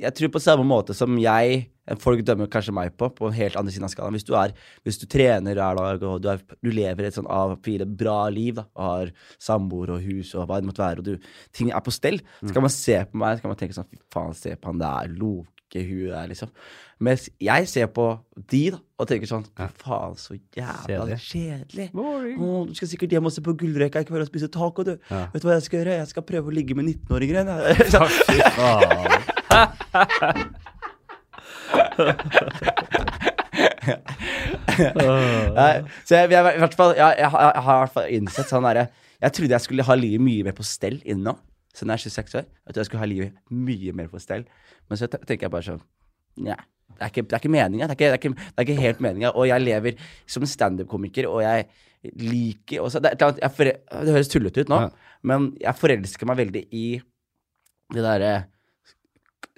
jeg tror på samme måte som jeg Folk dømmer kanskje meg på, på en helt andre siden av skalaen. Hvis du er Hvis du trener hver dag, og du, er, du lever et sånn A4 bra liv, da, og har samboer og hus og hva det måtte være, og du, ting er på stell, så kan man se på meg så kan man tenke sånn Fy faen, se på han der, lo, hackehuet der, liksom. Mens jeg ser på de, da, og tenker sånn Fy faen, så jævla Kjedelig. kjedelig. Å, du skal sikkert hjem og se på Gullrekka i kveld og spise taco, du. Ja. Vet du hva jeg skal gjøre? Jeg skal prøve å ligge med 19-åringer igjen. jeg. Så- Fy faen. Nei, så jeg, jeg, i hvert fall, jeg, jeg, har- jeg har i hvert fall innsett sånn derre Jeg trodde jeg skulle ha livet mye mer på stell innen nå. siden jeg er 26 år, jeg tror jeg skulle ha livet mye mer på stell. Men så tenker jeg bare sånn Nja. Det er ikke, det er ikke meninga. Det, det, det er ikke helt meninga. Og jeg lever som standup-komiker, og jeg liker også, det, forel- det høres tullete ut nå, Ja. men jeg forelsker meg veldig i det derre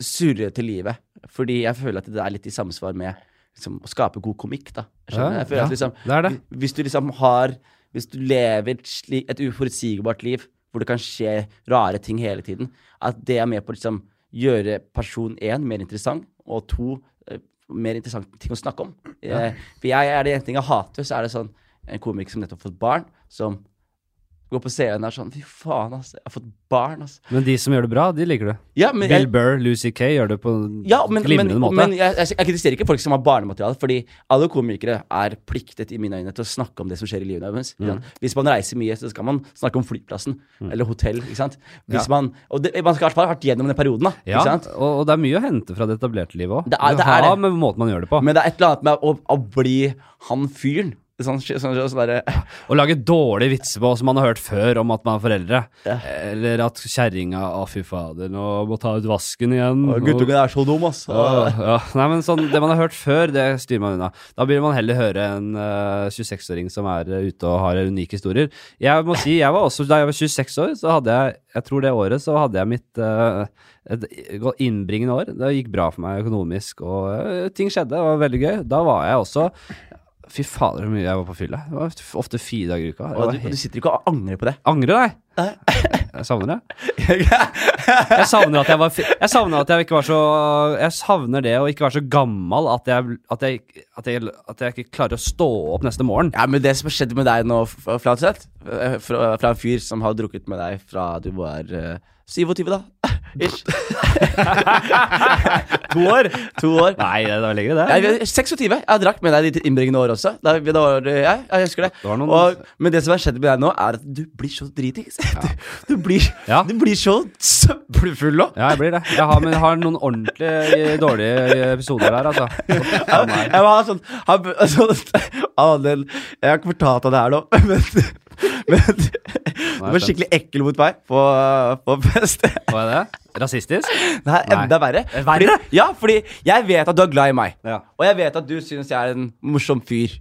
surrete livet. Fordi jeg føler at det er litt i samsvar med liksom, å skape god komikk, da. Jeg skjønner. Ja, jeg føler ja, at liksom det det. Hvis du liksom har Hvis du lever et, et uforutsigbart liv, hvor det kan skje rare ting hele tiden, at det er med på å liksom gjøre person én mer interessant, og to eh, mer interessante ting å snakke om. Eh, for jeg er det en ting jeg hater, så er det sånn en komiker som nettopp har fått barn, som går på scenen og er sånn Fy faen, altså. Jeg har fått barn, altså. Men de som gjør det bra, de liker du. Ja, Bill jeg, Burr, Lucy Kay gjør det på ja, men, men, glimrende måte. men jeg, jeg, jeg kritiserer ikke folk som har barnemateriale, fordi alle komikere er pliktet i mine øyne til å snakke om det som skjer i livet deres. Mm. Hvis man reiser mye, så skal man snakke om flyplassen eller hotell. ikke sant? Hvis Ja. man, og det, man skal i hvert fall ha vært gjennom den perioden. da, ja, og, og det er mye å hente fra det etablerte livet òg. Det er- det er det. med måten man gjør det på. Men det er et eller annet med å, å bli han fyren. Sånn, sånn, sånn, sånn Å lage dårlige vitser på som man har hørt før om at man er foreldre. Ja. Eller at kjerringa Å, fy fader, nå må ta ut vasken igjen. Guttungen er så dum, ass. Ja, ja. Nei, men sånn, Det man har hørt før, det styrer man unna. Da vil man heller høre en uh, 26-åring som er eh, ute og har unike historier. Jeg må si, jeg var også, Da jeg var 26 år, så hadde jeg Jeg tror det året så hadde jeg mitt uh, et innbringende år. Det gikk bra for meg økonomisk, og uh, ting skjedde. Det var veldig gøy. Da var jeg også Fy fader, hvor mye jeg var på fylla. Det var ofte fire dager i uka. Og du, helt- du sitter ikke og angrer på det. Angrer, nei. Jeg savner det. Jeg savner at jeg var Jeg savner at jeg ikke var så Jeg savner det å ikke være så gammel at jeg, at jeg, at jeg, at jeg ikke klarer å stå opp neste morgen. Ja, men det som har skjedd med deg nå, Flatseth, eh, fra, fra en fyr som har drukket med deg fra du var uh, 27, da? Ish. To år? To år. Nei, det var lenger, det. Jeg, jeg- 26. Jeg drakk med deg de innbringende år også. Da, da var det, jeg, jeg husker det. Det var noen- Og, men det som har skjedd med deg nå, er at du blir så dritings. Du, du, blir, Ja. du blir så søppelfull nå. Ja, jeg blir det. Jeg har, men jeg har noen ordentlig eh, dårlige episoder der, altså. Jeg, jeg var sånn, han, sånn Adel, Jeg har ikke fortalt deg det her nå, men, men du var skikkelig ekkel mot meg på, på fest. Hva er det? Rasistisk? Er enda Nei. verre. Fordi, ja, fordi jeg vet at du er glad i meg. Ja. Og jeg vet at du synes jeg er en morsom fyr.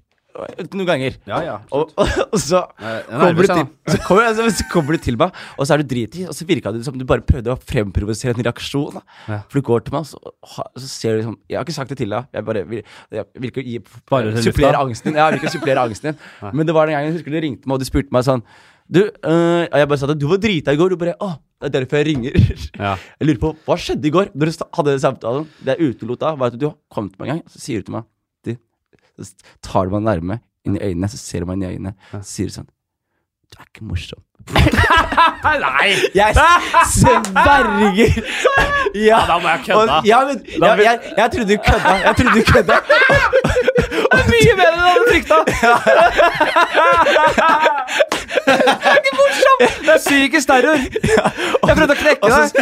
Noen ganger. Ja, ja. Og, og, og så, er kommer du til, så, kommer, så, så kommer du til meg, og så er du dritings, og så virka det som du bare prøvde å fremprovosere en reaksjon. Ja. For du går til meg, og så, så ser du liksom Jeg har ikke sagt det til deg, jeg bare jeg til supplere angsten din. Ja, jeg vil ikke supplere angsten din. Men det var den gangen jeg husker du ringte meg, og du spurte meg sånn Du, øh, jeg bare sa at du var drita i går. Du bare Å, det er derfor jeg ringer. Ja. Jeg lurer på, Hva skjedde i går? Når du hadde samtalen Det jeg utelot da, var at du kom til meg en gang, så sier du til meg du, Så tar du meg nærme inn i øynene, så ser du meg inn i øynene, så sier du sånn Du er ikke morsom. Nei! Jeg sverger! Ja, da må jeg kødde. Og, ja, men jeg, jeg, jeg trodde du kødda. Jeg trodde du kødda. Det er mye mer enn jeg hadde frykta! Ikke morsomt! Det er psykisk terror. Jeg prøvde å knekke deg.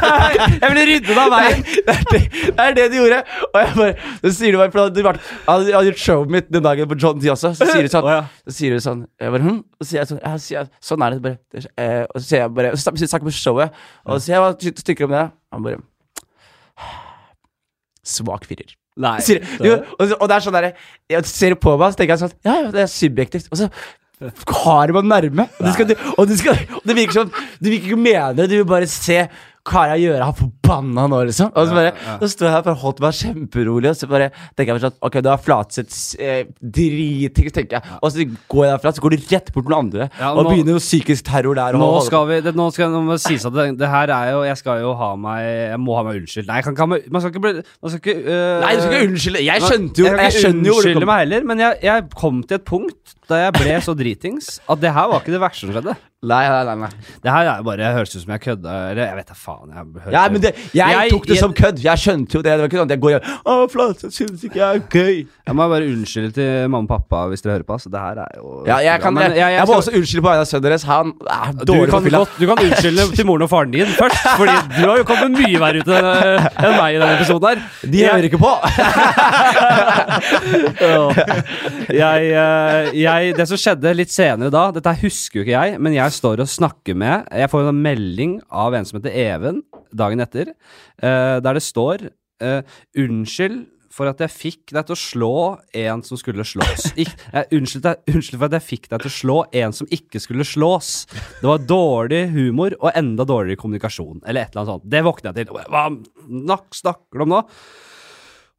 Jeg ville rydde deg av veien. Det er det, det er det du gjorde. Og jeg bare, så sier du bare, for du jeg hadde- gjort showet mitt den dagen på John D også. Så sier du sånn, så sier du sånn jeg bare, hm? Og så sier jeg sånn, jeg, sier sånn er det bare. Eh, Og så sier jeg bare, og så snakker vi på showet, og så sier jeg hva ty- tykker om det? Han bare Svak firer. Nei. Sier, jo, og, og det er sånn der Jeg ser på meg, så tenker jeg sånn Ja, ja, det er subjektivt. Og så har man nærme. Og, det skal, du- og, det skal, og det virker som Du vil ikke mene det, du vil bare se hva jeg å jeg gjør? Han forbanna nå, liksom. Og så bare Så står jeg her og holdt meg kjemperolig, og så bare tenker jeg sånn Ok, du har Flatseth eh, dritings, tenker jeg. Og så går jeg derfra, så går du rett bort til andre, Ja, og nå- begynner jo psykisk terror der. Nå skal vi det, Nå skal nå må det sies at det, det her er jo Jeg skal jo ha meg Jeg må ha meg unnskyldt. Nei, kan ha meg Man skal ikke bli Man skal ikke øh, Nei, du skal ikke unnskylde. Jeg skjønte jo Jeg, Jeg skjønner jo unnskylde meg heller, men jeg, jeg kom til et punkt da jeg ble så dritings at det her var ikke det verste som skjedde. Nei, nei, nei. nei. Det her er bare høres ut som jeg kødda. Eller jeg vet da faen. Jeg hørte- Ja, men det, jeg, Jeg- tok det jeg- som kødd. Jeg skjønte jo det. Det var ikke sånn at jeg går hjem Å, jeg synes ikke jeg er gøy. Jeg må bare unnskylde til mamma og pappa hvis dere hører på. Så det her er jo Ja, jeg, kan, Men jeg, jeg, må skal- også unnskylde på vegne av sønnen deres. Han er dårlig kan, på fylla. du kan unnskylde til moren og faren din først, Fordi du har jo kommet mye verre ut enn meg i denne episoden her. De hører ikke på. jeg, eh, jeg, det som skjedde litt senere da Dette husker jo ikke jeg, men jeg står og snakker med Jeg får en melding av en som heter Even dagen etter, eh, der det står eh, 'Unnskyld for at jeg fikk deg til å slå en som skulle slås'. Ik eh, unnskyld, unnskyld for at jeg fikk deg til å slå en som ikke skulle slås. Det var dårlig humor og enda dårligere kommunikasjon. Eller et eller annet sånt. Det våkner jeg til. Hva nakk snakker du om nå?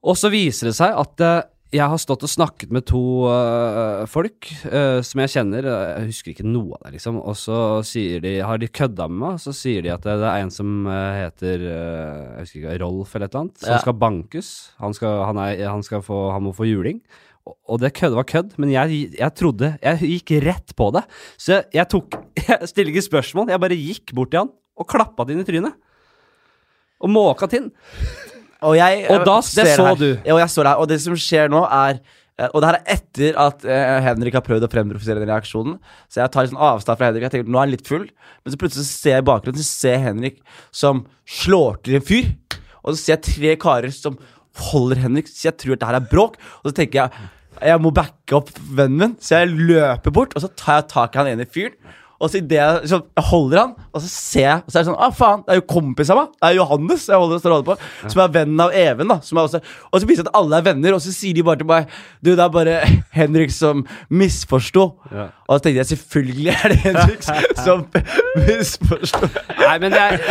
Og så viser det seg at eh, jeg har stått og snakket med to uh, folk uh, som jeg kjenner. eh, Jeg husker ikke noe av det, liksom. Og så sier de, har de kødda med meg, og så sier de at det, det er en som heter uh, Jeg husker ikke, Rolf eller et eller annet, som Ja. skal bankes. Han, skal, han, er, han, skal få, han må få juling. Og- Og det kødde var kødd, men jeg, jeg trodde Jeg gikk rett på det. Så jeg, jeg tok Jeg stiller ikke spørsmål, jeg bare gikk bort til han og klappa det inn i trynet. Og måka til. Og, jeg, Og da- ser det så her. du. Ja, og jeg står her, og det som skjer nå, er eh, Og det her er etter at eh, Henrik har prøvd å fremprovosere den reaksjonen. Så jeg tar sånn avstand fra Henrik. Jeg tenker, Nå er han litt full, men så plutselig så ser jeg i bakgrunnen Så ser jeg Henrik som slår til en fyr. Og så ser jeg tre karer som holder Henrik, så jeg tror at det her er bråk. Og så tenker jeg jeg må backe opp vennen min, så jeg løper bort, og så tar jeg tak i han ene fyren. Og så, det, så jeg holder han, og så ser jeg Og så er det sånn Å, faen, det er jo kompis av meg. Det er Johannes jeg holder, står og holder på. Som er vennen av Even. da som er også, Og så viser det at alle er venner, og så sier de bare til meg Du, det er bare Henrik som misforsto. Ja. Og så tenkte jeg selvfølgelig er det Henrik som misforsto. Nei, men jeg,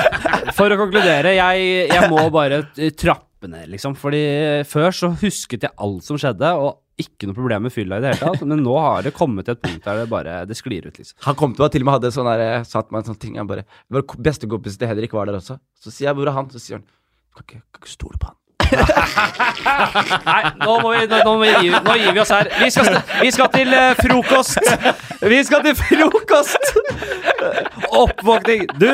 for å konkludere, jeg, jeg må bare trappe ned, liksom. Fordi før så husket jeg alt som skjedde, og ikke noe problem med fylla i det hele tatt. Men nå har det kommet til et punkt der det bare det sklir ut, liksom. Han kom til meg til og med hadde sånn der, satt meg en sånn ting. han bare, Vår bestekompis til Henrik var der også. Så sier jeg hvor er han? Så sier han kan ikke, kan ikke stole på han. Nei, nå, må vi, nå, nå, må vi gi, nå gir vi oss her. Vi skal, vi skal til uh, frokost. Vi skal til frokost! Oppvåkning. Du,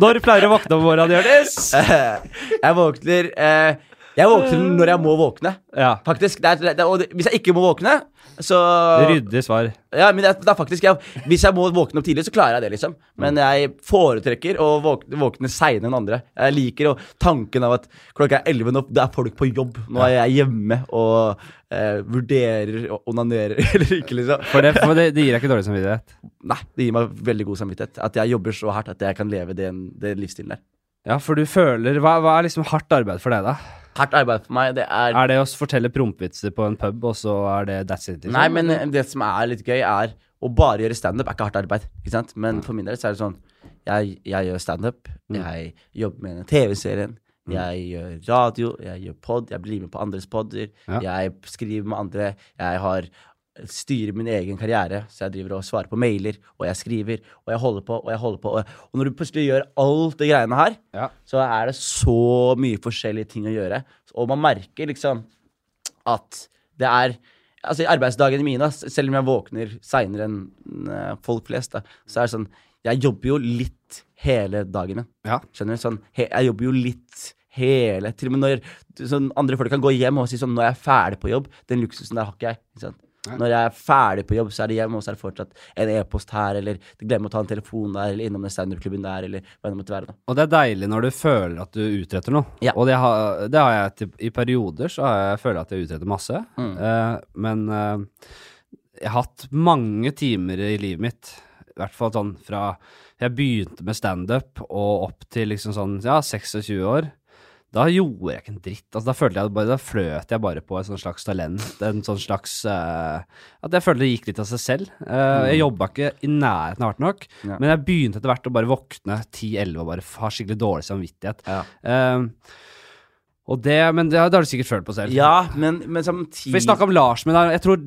når pleier du å våkne om morgenen, Jonis? Jeg våkner eh, Jeg våkner når jeg må våkne. Ja. Faktisk, det er, det og det, Hvis jeg ikke må våkne, så Ryddig svar. Ja, men det, er- faktisk jeg, Hvis jeg må våkne opp tidlig, så klarer jeg det, liksom. Men jeg foretrekker å våkne, våkne seinere enn andre. Jeg liker og tanken av at klokka er 11 nå, det er folk på jobb. Nå er jeg hjemme og eh, vurderer og onanerer eller ikke, liksom. For det, for det, det gir deg ikke dårlig samvittighet. Nei, det gir meg veldig god samvittighet. At jeg jobber så hardt at jeg kan leve den, den livsstilen der. Ja, for du føler Hva, hva er liksom hardt arbeid for deg, da? Hardt arbeid for meg, det er Er det å fortelle prompvitser på en pub, og så er det that's it? Liksom? Nei, men eh, det som er litt gøy, er å bare gjøre standup er ikke hardt arbeid. Ikke sant? Men for min del så er det sånn Jeg, jeg gjør standup, jeg jobber med den TV-serien, jeg gjør radio, jeg gjør pod, jeg blir med på andres podder, Ja. jeg skriver med andre, jeg har styrer min egen karriere, så jeg driver og svarer på mailer, og jeg skriver, og jeg holder på, og jeg holder på. Og, og når du plutselig gjør alt det greiene her, Ja. så er det så mye forskjellige ting å gjøre. Og man merker liksom at det er Altså i arbeidsdagene mine, selv om jeg våkner seinere enn eh, folk flest, da, så er det sånn Jeg jobber jo litt hele dagen min. Ja. Skjønner du? Sånn, he, jeg jobber jo litt hele Til og med når sånn, andre folk kan gå hjem og si sånn Nå er jeg ferdig på jobb. Den luksusen der har ikke jeg. Ikke sant? Når jeg er ferdig på jobb, så er det hjemme, og så er det fortsatt en e-post her, eller glemme å ta en telefon der, eller innom den standup-klubben der, eller hva det måtte være. da. Og det er deilig når du føler at du utretter noe. Ja. Og det har, det har jeg til, i perioder, så har jeg føler at jeg utretter masse. Mm. uh, men uh, jeg har hatt mange timer i livet mitt, i hvert fall sånn fra jeg begynte med standup og opp til liksom sånn, ja, 26 år. Da gjorde jeg ikke en dritt. Altså, da følte jeg bare, da fløt jeg bare på et sånn slags talent. En sånn slags uh, At jeg følte det gikk litt av seg selv. Eh, Jeg jobba ikke i nærheten av hardt nok, Mm. Ja. men jeg begynte etter hvert å bare våkne 10-11 og bare ha skikkelig dårlig samvittighet. Ja. Uh, og det, men det, har- det har du sikkert følt på selv. Ja, men, men samtidig For vi snakka om Lars, men jeg tror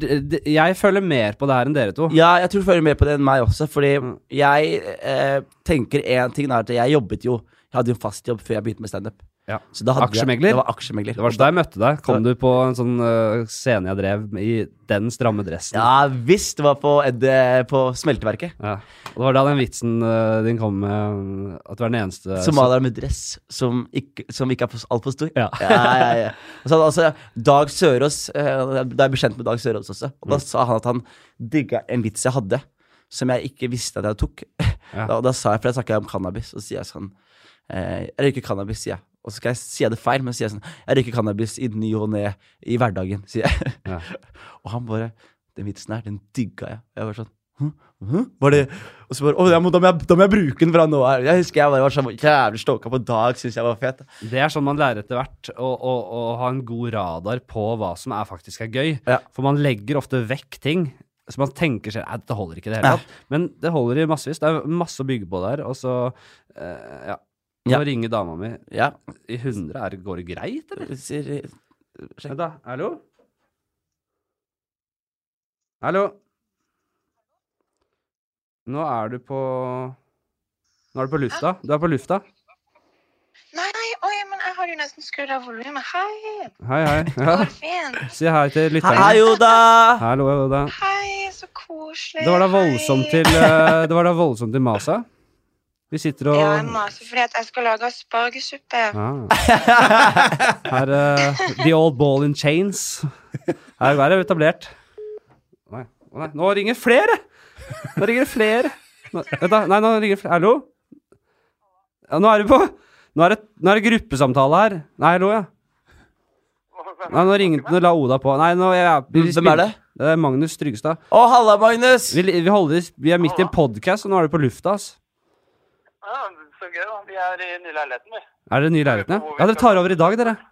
jeg føler mer på det her enn dere to. Ja, jeg tror du føler mer på det enn meg også, fordi jeg eh, tenker én ting er at jeg jobbet jo Jeg hadde jo en fast jobb før jeg begynte med standup. Ja. Så da hadde Aksjemegler? Det var aksjemegler. Det var da jeg møtte deg. Kom du på en sånn uh, scene jeg drev i den stramme dressen? Ja visst, det var på, Ed, på smelteverket. Ja. Og det var da den vitsen uh, din kom med at du er den eneste Somalier med dress som ikke, som ikke er for- altfor stor. Ja. ja, ja, ja. Og så altså Dag Sørås uh, Da er jeg bekjent med Dag Sørås også. Og da Mm. sa han at han digga en vits jeg hadde, som jeg ikke visste at jeg tok. Ja. Da, da sa jeg, For jeg snakka om cannabis, og så sier jeg sånn eh, Jeg røyker cannabis, sier jeg. Og så skal jeg, jeg det feil, men så sier jeg sånn Jeg røyker cannabis i ny og ne i hverdagen, sier jeg. Ja. og han bare Den vitsen her, den digga jeg. Jeg var sånn? Var det Og så bare Å, jeg må, da, må jeg, da må jeg bruke den fra nå av. Jeg husker jeg bare var så jævlig stoka på Dag, syns jeg var fet. Det er sånn man lærer etter hvert, å, å, å ha en god radar på hva som er faktisk er gøy. Ja. For man legger ofte vekk ting. Så man tenker seg at det holder ikke i det hele tatt. Men det holder i massevis. Det er masse å bygge på der. Og så eh, Ja. Nå Ja. ringer dama mi Ja. i 100. Er, det- går det greit, eller? Sier, Vent, da. Hallo? Hallo? Nå er du på Nå er du på lufta. Du er på lufta. Nei, nei, oi, men jeg har jo nesten skrudd av volumet. Hei, Hei, hei. Ja. går fint. Si hei til lytterne. Hei, Oda! Hallo, Oda. Hei, så koselig. Det var da voldsomt til eh, Det var da voldsomt til Masa. Vi sitter og Ja, jeg maser fordi at jeg skal lage aspargesuppe. ah. Her uh, The old ball in chains. Her er det etablert. Nei, nei, nå ringer flere! Nå ringer det flere. Nå, vent da, nei, nå ringer flere. Hallo? Ja, nå er det på Nå er det, nå er det gruppesamtale her. Nei, hallo, ja. Nei, nå ringer Nå la Oda på. Nei, nå jeg, vi Hvem er det? Det er Magnus Trygstad. Å, halla, Magnus! Vi, vi, holder, vi er midt i en podkast, og nå er du på lufta, ass. Ja, så gøy, da. Vi er i nye leiligheten, vi. Er det nye leiligheten, ja? Ja, dere tar over i dag, dere.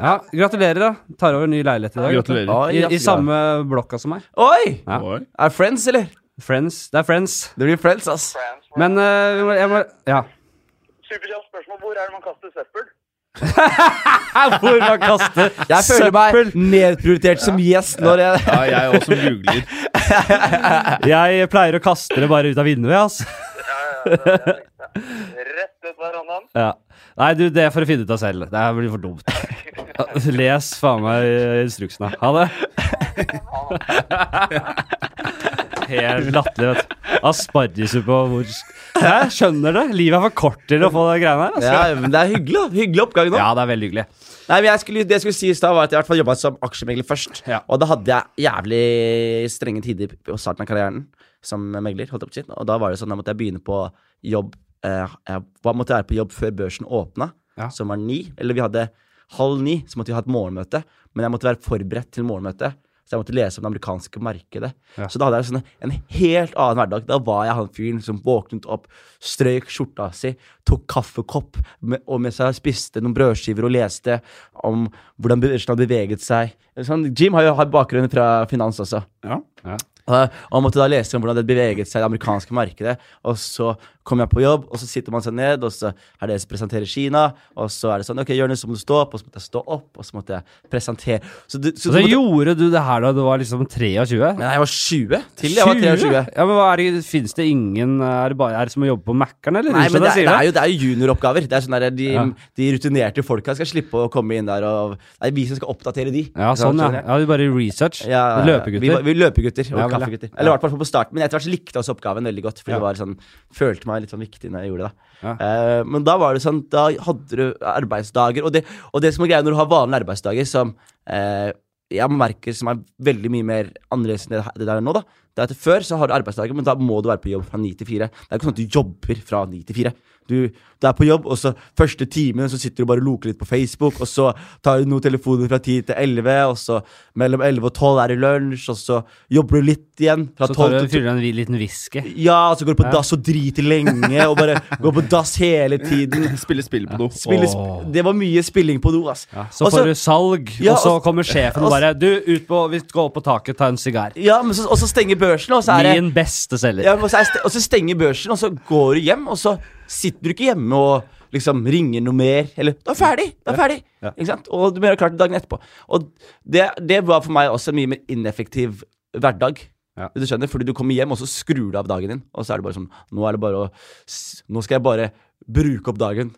Ja, gratulerer, da. Tar over ny leilighet i dag. Gratulerer. Oi, I, I jaså. samme blokka som meg. Oi! Ja. Oi. Er Friends, eller? Friends. Det er Friends. Det blir Friends, ass. Friends. Men eh, vi må- jeg må Ja. Superkjapt spørsmål. Hvor er det man kaster søppel? Hvor man kaster Jeg føler meg nedprioritert som gjest når jeg Ja, jeg også googler. Jeg pleier å kaste det bare ut av vinduet, altså. Det er. Rett ut verandaen. Ja. Nei, du, det får du finne ut av selv. Det her blir for dumt. Les faen meg instruksene. Ha det. Helt latterlig, vet du. Aspargesuppe og hvor Jeg skjønner det. Livet er for kort til å få de greiene her. Altså. Ja, men det er hyggelig. Hyggelig oppgang nå. Ja, det er veldig hyggelig. Nei, men jeg skulle, Det jeg skulle si i stad, var at jeg i hvert fall jobba som aksjemegler først. Ja. Og da hadde jeg jævlig strenge tider på starten av karrieren som megler. holdt jeg på å. Og da var det sånn, da måtte jeg begynne på jobb eh, Jeg måtte være på jobb før børsen åpna, Ja. som var ni. Eller vi hadde halv ni, så måtte vi ha et morgenmøte. Men jeg måtte være forberedt til morgenmøtet. Så jeg måtte lese om det amerikanske markedet. Ja. Så da hadde jeg sånn en helt annen hverdag. Da var jeg han fyren som våknet opp, strøyk skjorta si, tok kaffekopp, med, og mens jeg spiste noen brødskiver og leste om hvordan børsen hadde beveget seg. Sånn, Jim har jo har bakgrunn fra finans også. Ja. Og og måtte da lese om hvordan det beveget seg i det amerikanske markedet. Og så kom jeg på jobb, og så sitter man seg ned, og så er det som presenterer Kina. Og så er det sånn Ok, Jonis, så må du stå opp. Og så måtte jeg stå opp, og så måtte jeg presentere. Så, du, så, Så du måtte, gjorde du det her da du var liksom 23? Nei, jeg var 20 til jeg var 23. Ja, men hva er det, Fins det ingen Er det bare er det som å jobbe på Mækkern, eller? Nei, men det, er- det, er jo, det er jo junioroppgaver. Det er sånn der, de, Ja. de rutinerte folka skal slippe å komme inn der og Det er vi som skal oppdatere de. Ja, sånn, ja. Ja vi bare research. Ja. Løpegutter. Vi, vi løpegutter og Ja, vel, ja. Eller i hvert fall på starten. Men etter hvert så likte jeg også oppgaven veldig godt. For Ja. det var sånn, følte meg litt sånn viktig når jeg gjorde det. da Ja. Eh, Men da var det sånn Da hadde du arbeidsdager. Og det, og det som er greia når du har vanlige arbeidsdager, som uh, jeg merker som er veldig mye mer annerledes enn det, det der nå, da. Det er at Før så har du arbeidsdager, men da må du være på jobb fra ni til fire. Det er ikke sånn at du jobber fra ni til fire. Du, du er på jobb, og så første timen så sitter du bare og loker litt på Facebook, og så tar du noen telefoner fra ti til elleve, og så mellom elleve og tolv er det lunsj, og så jobber du litt igjen. Fra Så tar du til fyller en liten whisky. ja, og så går du på Ja. dass og driter lenge, og bare går på dass hele tiden. Spille spill på do. Spille, sp det var mye spilling på do, ass. Ja, så også, får du salg, Ja, og så kommer sjefen og- bare Du, ut på, vi går opp på taket, ta en sigar. Ja, men så, og så stenger børsen, og så er det Min beste selger. ja, og, så st- og så stenger børsen, og så går du hjem, og så sitter du ikke hjemme og liksom ringer noe mer. Eller Du er ferdig! Du er ferdig. Ja. Ikke sant? Og du må gjøre klart dagen etterpå. Og det, det var for meg også en mye mer ineffektiv hverdag. Ja. Du skjønner, Fordi du kommer hjem, og så skrur du av dagen din. Og så er det bare sånn Nå er det bare å Nå skal jeg bare bruke opp dagen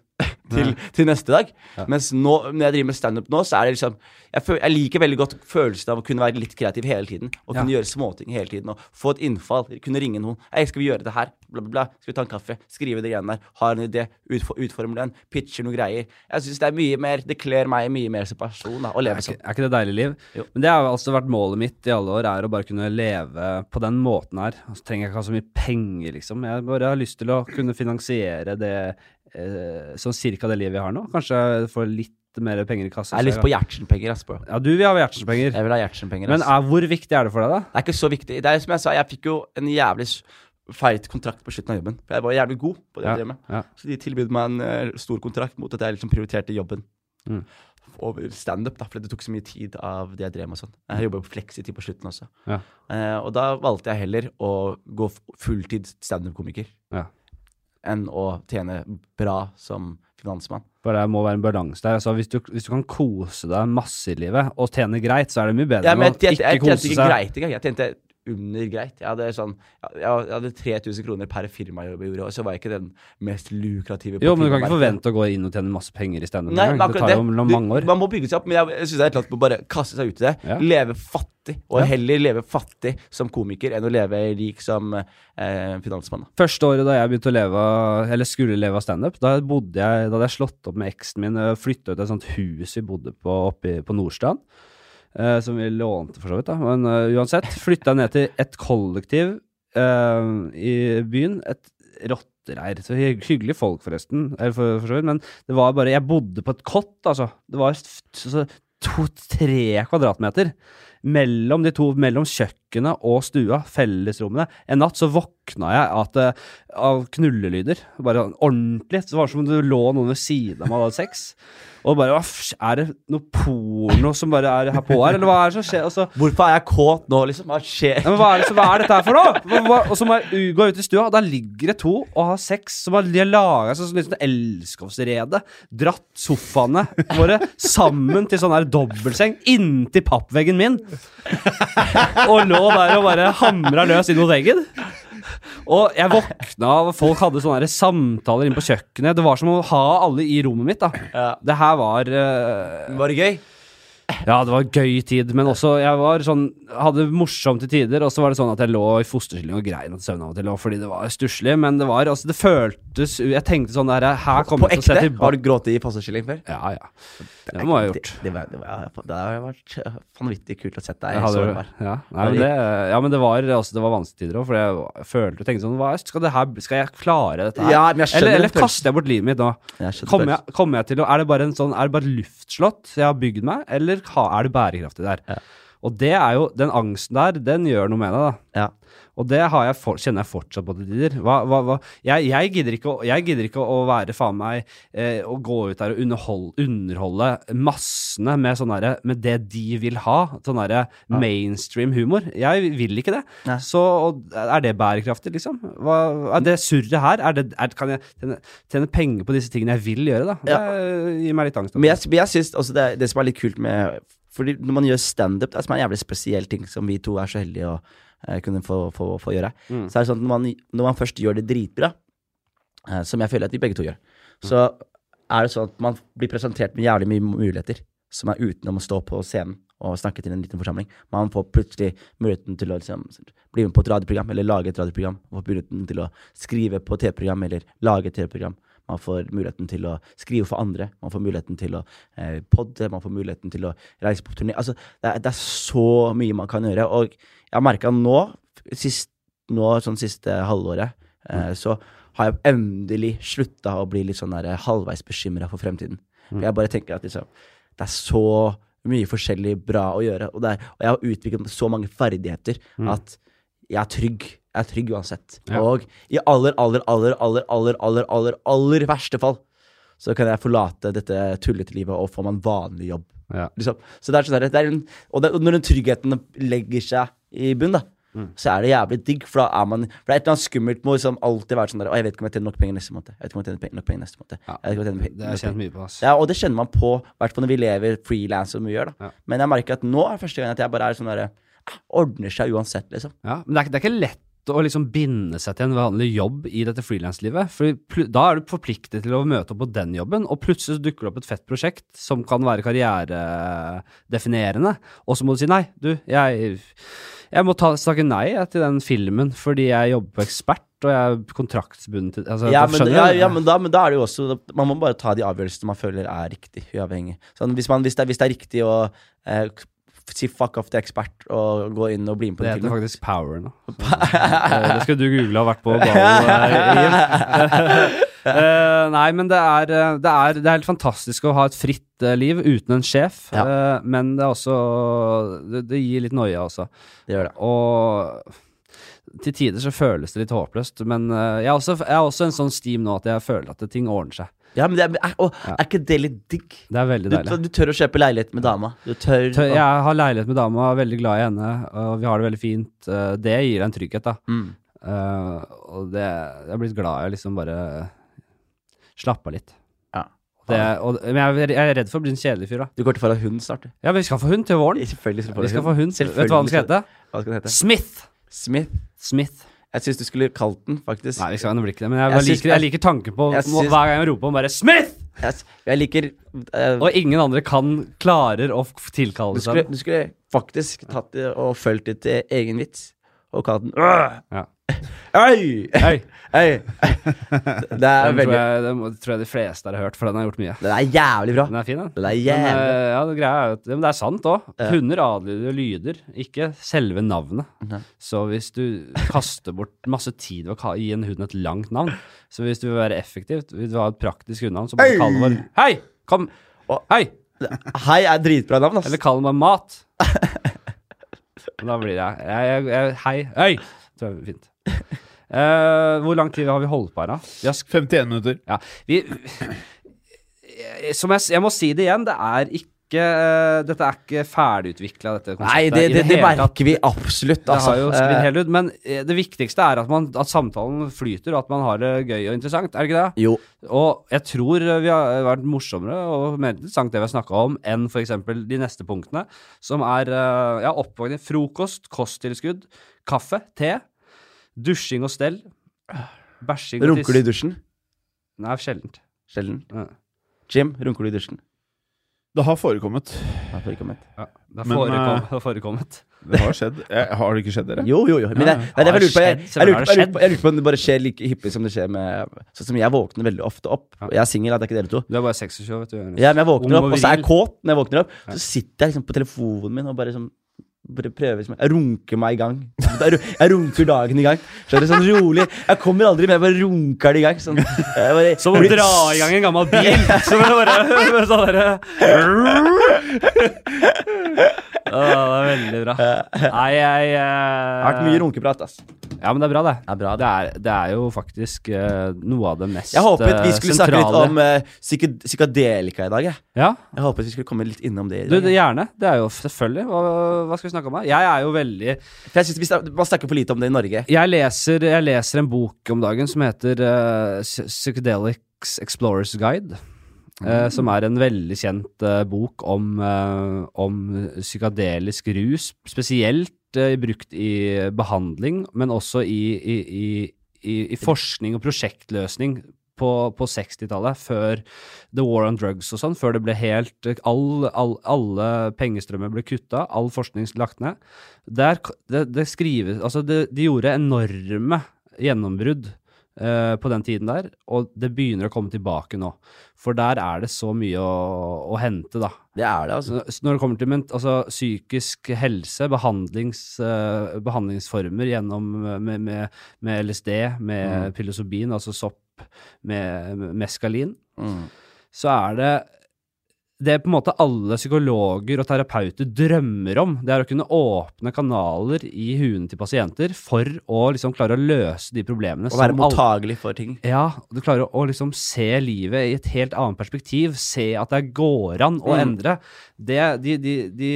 til, til neste dag. Mens nå, når jeg driver med standup nå, så er det liksom jeg, føl, jeg liker veldig godt følelsen av å kunne være litt kreativ hele tiden. Og kunne gjøre småting hele tiden. Og få et innfall. Kunne ringe noen. Hei, skal vi gjøre det her? Bla, bla, bla. Skal vi ta en kaffe? Skrive det greiene der. Har en idé. Utfor, den. Pitcher noen greier. Jeg syns det er mye mer Det kler meg mye mer som person da, å Er leve sånn. er ikke det deilig liv? Jo. Men det har altså vært målet mitt i alle år, er å bare kunne leve på den måten her. Og så trenger jeg ikke ha så mye penger, liksom. Jeg bare har lyst til å kunne finansiere det sånn cirka det livet jeg har nå. Kanskje få litt mer penger i kassa. Jeg har lyst på Gjertsen-penger. Ja, du vil ha Gjertsen-penger. Jeg vil ha Gjertsen-penger. Men er, hvor viktig er det for deg, da? Det er ikke så viktig. Det er som jeg sa, jeg fikk jo en jævlig feit kontrakt på slutten av jobben. For jeg var jævlig god på det jeg Ja, drev med. ja. Så de tilbød meg en eh, stor kontrakt mot at jeg liksom prioriterte jobben. Mm. Over standup, da, for det tok så mye tid av det jeg drev med. og sånn. Jeg jobba på Flexitid på slutten også. Ja. Eh, og da valgte jeg heller å gå fulltid standup-komiker Ja. Enn å tjene bra som finansmann. For det må være en balanse der. Altså, hvis, du, hvis du kan kose deg masse i livet og tjene greit, så er det mye bedre Ja, enn å ikke kose seg. jeg tjente ikke greit engang. Jeg tjente under greit. Jeg hadde, sånn, jeg, hadde 3000 kroner per firmajobb gjorde, og så var jeg ikke den mest lukrative på Jo, men du kan ikke forvente å gå inn og tjene masse penger i standup. Det tar jo mange år. Du, man må bygge seg opp, men jeg, jeg syns det er et eller annet å bare kaste seg ut i det. Ja. Leve fattig, og Ja. heller leve fattig som komiker enn å leve rik som eh, finansmann. Første året da jeg begynte å leve eller skulle leve av standup, da, bodde jeg- da hadde jeg slått opp med eksen min og flytta ut et sånt hus vi bodde på oppe på Nordstrand. Eh, som vi lånte, for så vidt. da Men uh, uansett, flytta ned til et kollektiv uh, i byen. Et rottereir. Så hy hyggelige folk, forresten. Eller for, for så vidt. Men det var bare Jeg bodde på et kott, altså. Det var to-tre kvadratmeter mellom de to, mellom kjøkkenet og stua, fellesrommene. En natt så våkna jeg at, eh, av knullelyder. Bare ordentlig. Så det var som om det lå noen ved siden av meg og hadde sex. Og bare Er det noe porno som bare er her på her, eller hva er det som skjer? Altså, Hvorfor er jeg kåt nå, liksom? Hva skjer? ja, hva, er det, hva er dette her for noe? Og så må jeg gå ut i stua, og der ligger det to og har sex. Som har, laga seg sånn litt sånn elskovsrede. Dratt sofaene våre sammen til sånn her dobbeltseng inntil pappveggen min. Og lå der og bare hamra løs inn mot veggen. Og jeg våkna av folk hadde sånne samtaler inne på kjøkkenet. Det var som å ha alle i rommet mitt. da Ja. Det her var uh, Var det gøy? ja, det var gøy tid, men også jeg var sånn Hadde morsomt til tider, og så var det sånn at jeg lå i fosterstilling og grein til søvn av og til, fordi det var stusslig, men det var Altså, det føltes Jeg tenkte sånn der Her kommer jeg til å Har du grått i fosterstilling før? Ja, ja. Det må jeg ha gjort. Det, det, det, det har vært vanvittig kult å sette deg sårbar. ja. Nei, men det, ja, men det var, altså, det var vanskelige tider òg, for jeg følte og tenkte sånn hva, skal, det her, skal jeg klare dette her? Ja, jeg eller eller kaster jeg bort livet mitt nå? Jeg Kommer jeg, kommer jeg til å Er det bare en sånn Er det bare luftslott jeg har bygd meg, eller er det bærekraftig der? Ja. Og det er jo Den angsten der, den gjør noe med deg, da. Ja. Og det har jeg for, kjenner jeg fortsatt på til tider. Jeg, jeg, gidder ikke å, jeg gidder ikke å være faen meg eh, Å gå ut der og underholde, underholde massene med sånn derre Med det de vil ha. Sånn derre mainstream humor. Jeg vil ikke det. Nei. Så er det bærekraftig, liksom? Hva, er det surret her? Er det, er, kan jeg tjene, tjene penger på disse tingene jeg vil gjøre, da? Det gir meg litt angst. Men jeg, men jeg synes også det, det som er litt kult med Fordi når man gjør standup, det er en jævlig spesiell ting som vi to er så heldige å kunne få, få, få gjøre. Mm. Så er det sånn at når man, når man først gjør det dritbra, eh, som jeg føler at vi begge to gjør, så er det sånn at man blir presentert med jævlig mye muligheter som er utenom å stå på scenen og snakke til en liten forsamling. Man får plutselig muligheten til å liksom, bli med på et radioprogram, eller lage et radioprogram. Man får muligheten til å skrive på TV-program, eller lage et TV-program. Man får muligheten til å skrive for andre. Man får muligheten til å eh, podde. Man får muligheten til å reise på turné. Altså, det, er, det er så mye man kan gjøre. Og jeg har merka nå, sist, nå, sånn siste halvåret, eh, så har jeg endelig slutta å bli litt sånn der halvveis bekymra for fremtiden. For jeg bare tenker at liksom, det er så mye forskjellig bra å gjøre. Og, det er, og jeg har utviklet så mange ferdigheter at jeg er trygg. Jeg er trygg uansett. Ja. Og i aller, aller, aller, aller, aller, aller, aller, aller verste fall så kan jeg forlate dette tullete livet og få meg en vanlig jobb. Ja. Liksom. Så det er sånn der, det er en, og, det, og når den tryggheten legger seg i bunn, da, så er det jævlig digg. For da er man For det er et eller annet skummelt med å liksom alltid være sånn der Å, jeg vet ikke om jeg tjener nok penger neste måned. Jeg vet ikke om jeg tjener nok penger neste måned. Ja. Jeg vet ikke om jeg tjener mye på, ass. ja, og det kjenner man på, i hvert fall når vi lever frilans som vi gjør. da Ja. Men jeg merker at nå er det første gang at jeg bare er sånn derre ah, Ordner seg uansett, liksom. Ja, men det er, det er ikke lett å liksom binde seg til en vanlig jobb i dette frilanslivet. For da er du forpliktet til å møte opp på den jobben, og plutselig dukker det opp et fett prosjekt som kan være karrieredefinerende, og så må du si nei, du, jeg, jeg må ta, snakke nei til den filmen fordi jeg jobber på ekspert, og jeg er kontraktsbundet til altså, Ja, men, ja, ja, men, da, men da er det jo også Man må bare ta de avgjørelsene man føler er riktig, uavhengig. Sånn, hvis, man, hvis, det, hvis det er riktig å eh, si fuck off til ekspert og gå inn og bli med på Det Det heter faktisk Power nå. Eh, det skal du google og vært på ballen Jim. Eh, nei, men det er, eh, det, er, det er helt fantastisk å ha et fritt uh, liv uten en sjef. Ja. Uh, men det er også Det, det gir litt noia, altså. Det gjør det. Og til tider så føles det litt håpløst. Men jeg, er også, jeg er også en sånn steam nå at jeg føler at ting ordner seg. Ja, men det er, å, er ikke det litt digg? Det er veldig deilig. du tør å kjøpe leilighet med dama. Du tør, tør å- Jeg har leilighet med dama, er veldig glad i henne, og vi har det veldig fint. Eh, Det gir deg en trygghet, da. mm. Uh, og det, jeg er blitt glad i å liksom bare slappe av litt. Ja. Det, og, men jeg, jeg er redd for å bli en kjedelig fyr, da. Du går til å få hund snart, du. Ja, vi skal få hund til våren. Selvfølgelig skal du Vi skal få hund. Vet du hva den skal hete? Hva skal den hete? Smith! Smith. Smith. Jeg syns du skulle kalt den, faktisk. Nei, ikke det, men jeg, Jeg liker, jeg liker tanken på jeg må- hver gang jeg roper om bare 'Smith!' Jeg, jeg liker uh, Og ingen andre kan klarer å tilkalle seg du skulle faktisk tatt det og fulgt det til egen vits. Og kalt den «Åh! Ja. Øy! Oi! Oi! Det er Den tror jeg, den må- tror jeg de fleste har hørt, for den har gjort mye. Den er jævlig bra. Den er fin, den. Den er Men, jævlig eh, ja, det greia er jo at ja, men det er sant òg. Hunder adlyder lyder, ikke selve navnet. Så hvis du kaster bort masse tid ved å ka- gi en hund et langt navn Så hvis du vil være effektivt, hvis du har et praktisk hundenavn, så bare kall den bare Hei! Kom! Hei! Hei er dritbra navn, ass. Eller kall den bare mat. Men da blir det jeg, jeg, jeg, Hei! Hei! Tror jeg er fint. Eh, hvor lang tid har vi holdt på her, da? Vi har 51 minutter. ja, vi Som jeg, jeg må si det igjen, det er ikke uh, Dette er ikke ferdigutvikla, dette konseptet. Nei, det, det, det, det tatt. merker vi absolutt, Det altså. har jo sklidd Eh, helt ut. Men det viktigste er at, man, at samtalen flyter, og at man har det gøy og interessant. Er det ikke det? jo. Og jeg tror vi har vært morsommere og mer interessant det vi har snakka om, enn f.eks. de neste punktene, som er uh, ja, oppvåkning, frokost, kosttilskudd, kaffe, te, dusjing og stell, bæsjing og Runker du i dusjen? Nei, sjeldent. Sjelden. Ja. Jim, runker du i dusjen? Det har forekommet. Det har forekommet. Ja, det har Men, forekom, eh, det har forekommet. Det har skjedd. Jeg, Har det ikke skjedd, dere? Jo, jo, jo. Men jeg, det er jeg lurer på. Jeg, jeg, jeg, jeg om det bare skjer like hyppig som det skjer med Sånn som jeg våkner veldig ofte opp. Jeg er singel, det er ikke dere to. Du er bare 26 vet du. Ja, men jeg våkner opp, og så er jeg kåt når jeg våkner opp. Så sitter jeg liksom på telefonen min og bare sånn prøver liksom, Jeg runker meg i gang. Jeg runker dagen i gang. Skjønner? Sånn rolig. Jeg kommer aldri, men jeg bare runker det i gang. Sånn, bare, Som å dra i gang en gammel bil. Som å bare, bare sånn derre Å, det er veldig bra. Nei, jeg Det har vært mye runkeprat, ass. Ja, men det er bra, det. Det er bra, Det er, det er jo faktisk uh, noe av det mest Jeg håpet vi skulle skulle snakke litt om uh, psykadelika i dag. Jeg. Ja, jeg håpet vi skulle komme litt innom det i du, det, gjerne. Det er jo selvfølgelig. Hva, hva skal vi snakke om det. Jeg er jo veldig For jeg synes vi snak- Man snakker for lite om det i Norge. Jeg leser, jeg leser en bok om dagen som heter uh, Psychedelics Explorers Guide. Uh, som er en veldig kjent uh, bok om, uh, om psykadelisk rus, spesielt brukt i behandling, men også i, i, i, i, i forskning og prosjektløsning på, på 60-tallet, før The War on Drugs og sånn, før det ble helt all, all, Alle pengestrømmer ble kutta, all forskning lagt ned. Der, det, det skrives Altså, det, de gjorde enorme gjennombrudd eh, på den tiden der, og det begynner å komme tilbake nå. For der er det så mye å, å hente, da. Det er det, altså. Så, så når det kommer til men, altså, psykisk helse, behandlings, eh, behandlingsformer gjennom med, med, med LSD, med Mm. psilocybin, altså sopp, med, meskalin, Mm. så er det det på en måte alle psykologer og terapeuter drømmer om, det er å kunne åpne kanaler i huene til pasienter for å liksom klare å løse de problemene. Å være mottagelig for ting. ja, du klarer å liksom se livet i et helt annet perspektiv. Se at det går an å Mm. endre. Det, de, de, de,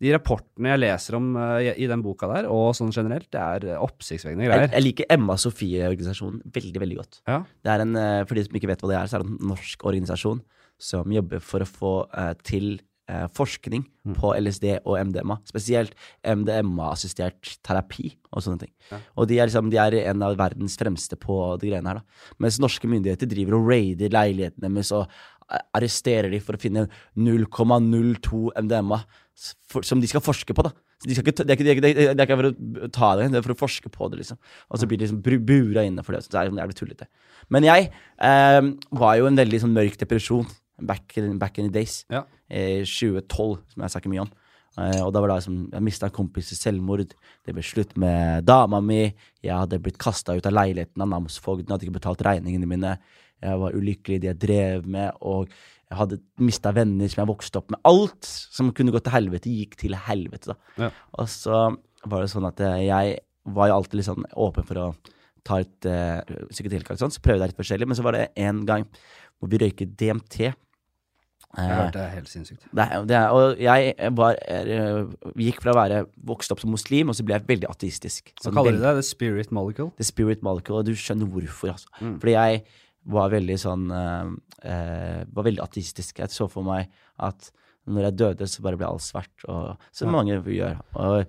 de rapportene jeg leser om eh, i, den boka der, og sånn generelt, det er oppsiktsvekkende greier. jeg liker Emma Sofie-organisasjonen veldig veldig godt. Ja. Det er en, eh, For de som ikke vet hva det er, så er det en norsk organisasjon som jobber for å få eh, til eh, forskning på LSD og MDMA. Spesielt MDMA-assistert terapi og sånne ting. Og de er, liksom, de er en av verdens fremste på de greiene her. da. Mens norske myndigheter driver og raider leilighetene deres og eh, arresterer de for å finne 0,02 MDMA for, som de skal forske på. da. De skal ikke, det, er ikke, det, er ikke, for å ta det, det er for å forske på det. liksom. Og så blir de liksom bura inne for det. Så det er sånn jævlig tullete. Men jeg eh, var jo en veldig sånn mørk depresjon back in, back in the days. Ja. Eh, 2012, som jeg snakker mye om. Eh, og da var det som Jeg mista en kompis til selvmord. Det ble slutt med dama mi. Jeg hadde blitt kasta ut av leiligheten av namsfogden. Hadde ikke betalt regningene mine. Jeg var ulykkelig i det jeg drev med. Og jeg hadde mista venner som jeg vokste opp med. Alt som kunne gå til helvete, gikk til helvete. da Ja. Og så var det sånn at eh, jeg var jo alltid litt sånn åpen for å ta et uh, psykedelika og sånn. Så prøvde jeg litt forskjellig. Men så var det en gang hvor vi røyket DMT. Jeg Eh, hørte det er helt sinnssykt. det det og jeg var, er, gikk fra å være vokst opp som muslim, og så ble jeg veldig ateistisk. Hva Sånn kaller du det? The spirit molecule? The spirit molecule, og du skjønner hvorfor. Altså. Mm. Fordi jeg var veldig sånn uh, uh, Var veldig ateistisk. Jeg så for meg at når jeg døde, så bare ble alt svart. Og, som Ja. mange gjør. Og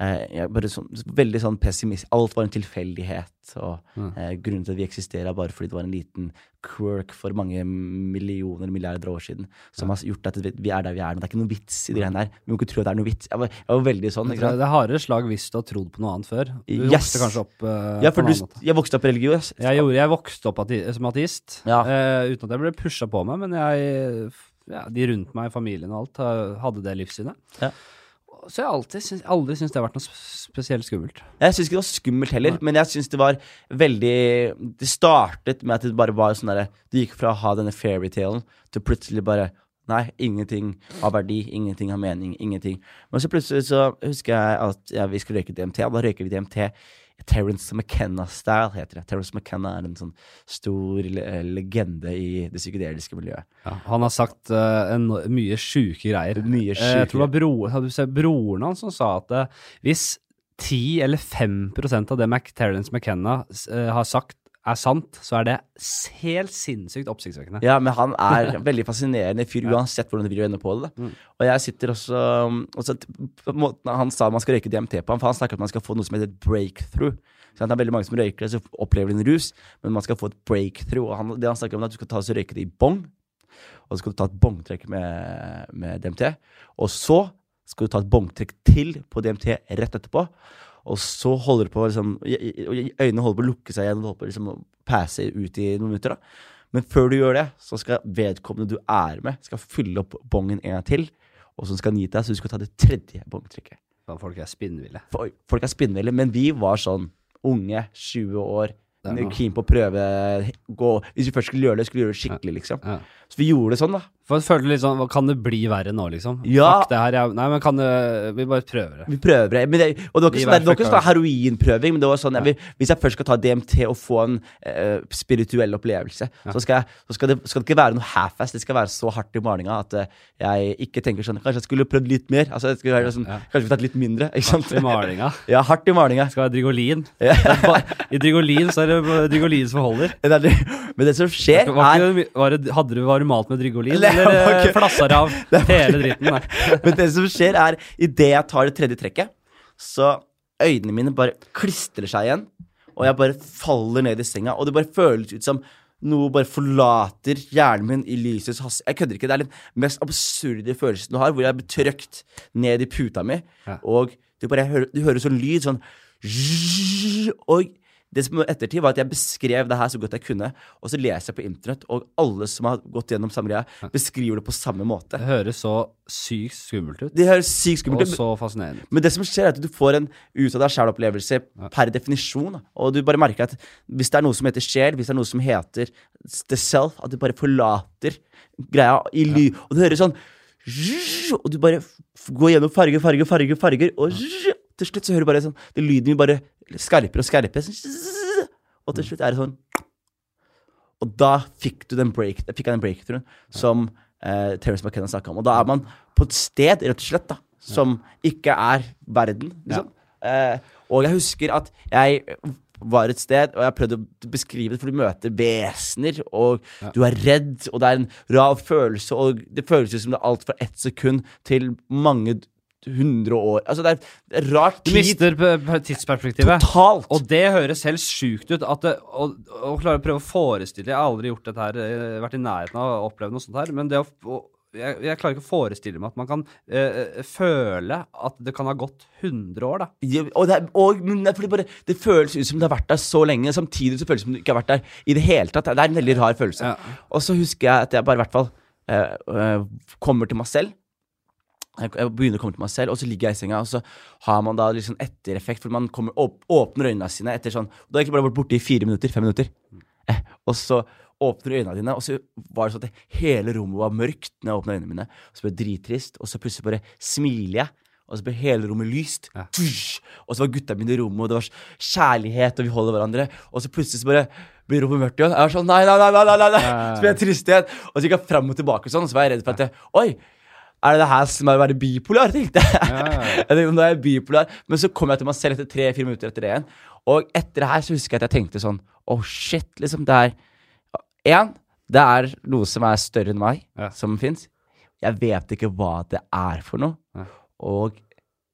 eh, bare sånn, veldig sånn pessimist. Alt var en tilfeldighet. Og Mm. eh, grunnen til at vi eksisterer, er bare fordi det var en liten quirk for mange millioner, milliarder år siden som har gjort at vi er der vi er nå. Det er ikke noe vits i de greiene der. Vi må ikke tro at det er noe vits. Jeg var, jeg var veldig sånn. Det Ikke sant? er hardere slag hvis du har trodd på noe annet før. Du Yes. vokste kanskje opp uh, Ja, på en du, annen måte. jeg vokste opp religiøs. Jeg, gjorde, jeg vokste opp ati som ateist, Ja. uh, uten at jeg ble pusha på meg, men jeg, ja, de rundt meg, familien og alt, hadde det livssynet. Ja. Så jeg alltid syns, aldri syntes det har vært noe spesielt skummelt. Jeg syns ikke det var skummelt heller, men jeg syns det var veldig Det startet med at det bare var sånn derre Det gikk fra å ha denne fairytalen til plutselig bare Nei, ingenting har verdi, ingenting har mening, ingenting. Men så plutselig så husker jeg at ja, vi skulle røyke DMT, og da røyker vi DMT. Terence McKenna-style heter det. Terence McKenna er en sånn stor legende i det psykedeliske miljøet. Han har sagt uh, en, mye sjuke greier. Mye syke. Jeg tror det var bro, broren hans som sa at uh, hvis 10 eller 5% av det Mac Terence McKenna uh, har sagt, er sant, så er det helt sinnssykt oppsiktsvekkende. Ja, men han er veldig fascinerende fyr uansett hvordan du vil ende på det. Mm. Og jeg sitter også, også på måten Han sa man skal røyke DMT på, han, for han snakker om at man skal få noe som heter et breakthrough. Så det er veldig mange som røyker det, så opplever de en rus, men man skal få et breakthrough. Og han, det han snakker om, er at du skal ta og røyke det i bong, og så skal du ta et bongtrekk med, med DMT. Og så skal du ta et bongtrekk til på DMT rett etterpå. Og så holder det på liksom, Øynene holder på å lukke seg igjen, og det holder på liksom å passe ut i noen minutter. da men før du gjør det, så skal vedkommende du er med, skal fylle opp bongen en gang til. Og så skal han gi deg, så du skal ta det tredje bongtrekket. Folk er spinnville. Folk er spinnville, men vi var sånn unge, 20 år, keen på å prøve gå, Hvis vi først skulle gjøre det, skulle vi gjøre det skikkelig, liksom. Så vi gjorde det sånn, da. For jeg følte litt sånn Kan det bli verre nå, liksom? Ja. Fuck det her, jeg, Nei, men kan det Vi bare prøver det. Vi prøver det. Men det og det var ikke sånn, det var ikke sånn heroinprøving, men det var sånn jeg vil, Hvis jeg først skal ta DMT og få en uh, spirituell opplevelse, så, skal, jeg, så skal, det, skal det ikke være noe half-ass. Det skal være så hardt i malinga at uh, jeg ikke tenker sånn Kanskje jeg skulle prøvd litt mer? Altså, det skulle sånn, Ja. Kanskje vi tatt litt mindre? Ikke sant? I malinga. Ja, hardt i malinga. Skal være. Ja. Ba- I Drigolin så er det Drigolin som holder. Er Men det som skjer, er hadde du, var malt med Drigolin, Nei, det eller eh, flasser av hele dritten? Men det som skjer, er idet jeg tar det tredje trekket, så øynene mine bare klistrer seg igjen, og jeg bare faller ned i senga, og det bare føles ut som noe bare forlater hjernen min i lysets hastighet. Jeg kødder ikke. Det er den mest absurde følelsen du har, hvor jeg blir trøkt ned i puta mi, Ja. og du bare hører, du hører sånn lyd, sånn Og det som ettertid, var at jeg beskrev det her så godt jeg kunne, og så leser jeg på internett, og alle som har gått gjennom samme greia, beskriver det på samme måte. Det høres så sykt skummelt ut, Det høres sykt skummelt ut. og så fascinerende. Men det som skjer, er at du får en ut av deg sjæl-opplevelse per definisjon. Og du bare merker at hvis det er noe som heter sjel, hvis det er noe som heter the self, at du bare forlater greia i ly... Og du hører sånn Og du bare går gjennom farger, farger, farger, farger, og til slutt så hører du bare sånn Det lyden blir bare skarpere og skarpere. Sånn, og til slutt er det sånn Og da fikk du den break, fikk jeg den breakthroughen som eh, Terence McKenna snakka om. Og da er man på et sted, rett og slett, da, som ikke er verden. Liksom. Eh, og jeg husker at jeg var et sted, og jeg prøvde å beskrive det, for du møter vesener, og du er redd, og det er en rar følelse, og det føles som det er alt fra ett sekund til mange hundre år. Altså, det er, rart tid. Du mister tidsperspektivet. totalt. Og det høres helt sjukt ut. At det, å, å klare å prøve å forestille Jeg har aldri gjort dette her, eh, vært i nærheten av å oppleve noe sånt her. Men det å, å jeg, jeg klarer ikke å forestille meg at man kan øh, føle at det kan ha gått 100 år, da. Ja, og det, er, og, men det, bare, det føles ut som det har vært der så lenge, samtidig så føles det som det ikke har vært der i det hele tatt. Det er en veldig rar følelse. Ja. Og så husker jeg at jeg bare i hvert fall øh, øh, kommer til meg selv. Jeg jeg begynner å komme til meg selv, og så ligger jeg i senga, og så har man da liksom ettereffekt, for man kommer, åp, åpner øynene sine etter sånn Du har egentlig bare vært borte i fire minutter, fem minutter, eh, og så åpner du øynene dine, og så var det sånn at hele rommet var mørkt når jeg åpna øynene mine, og så ble det drittrist, og så plutselig bare smiler jeg. Og så ble hele rommet lyst. Ja. Og så var gutta mine i rommet, og det var kjærlighet, og vi holder hverandre. Og så plutselig så bare blir rommet mørkt igjen. Jeg var sånn nei, nei, nei, nei, nei, nei, nei. Så ble jeg trist igjen. Og så gikk jeg fram og tilbake og sånn, og så var jeg redd for at jeg, Oi! Er det det her som er å være bipolar? tenkte jeg. Ja, ja, ja. Jeg tenkte da er jeg bipolar. Men så kom jeg til meg selv etter tre-fire minutter etter det igjen. Og etter det her så husker jeg at jeg tenkte sånn Oh shit, liksom. Det er Én, det er noe som er større enn meg, som fins. Jeg vet ikke hva det er for noe. Og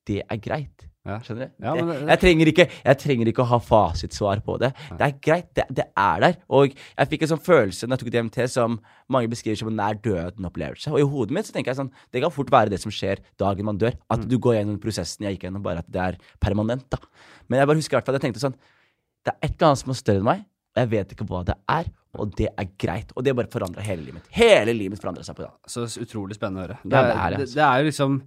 det er greit. Ja. Skjønner du? Ja, men jeg, jeg, trenger ikke, jeg trenger ikke å ha fasitsvar på det. Det er greit. Det, det er der. Og jeg fikk en sånn følelse når jeg tok DMT som mange beskriver som en nær døden-opplevelse. Og i hodet mitt så tenker jeg sånn Det kan fort være det som skjer dagen man dør. At Mm. du går gjennom prosessen jeg gikk gjennom, bare at det er permanent. da Men jeg bare husker i hvert fall at jeg tenkte sånn Det er et eller annet som er større enn meg, og jeg vet ikke hva det er. Og det er greit. Og det bare forandra hele livet mitt. Hele livet mitt forandra seg på det. Så utrolig spennende å høre. Det Ja, det er det, det, altså. det er jo liksom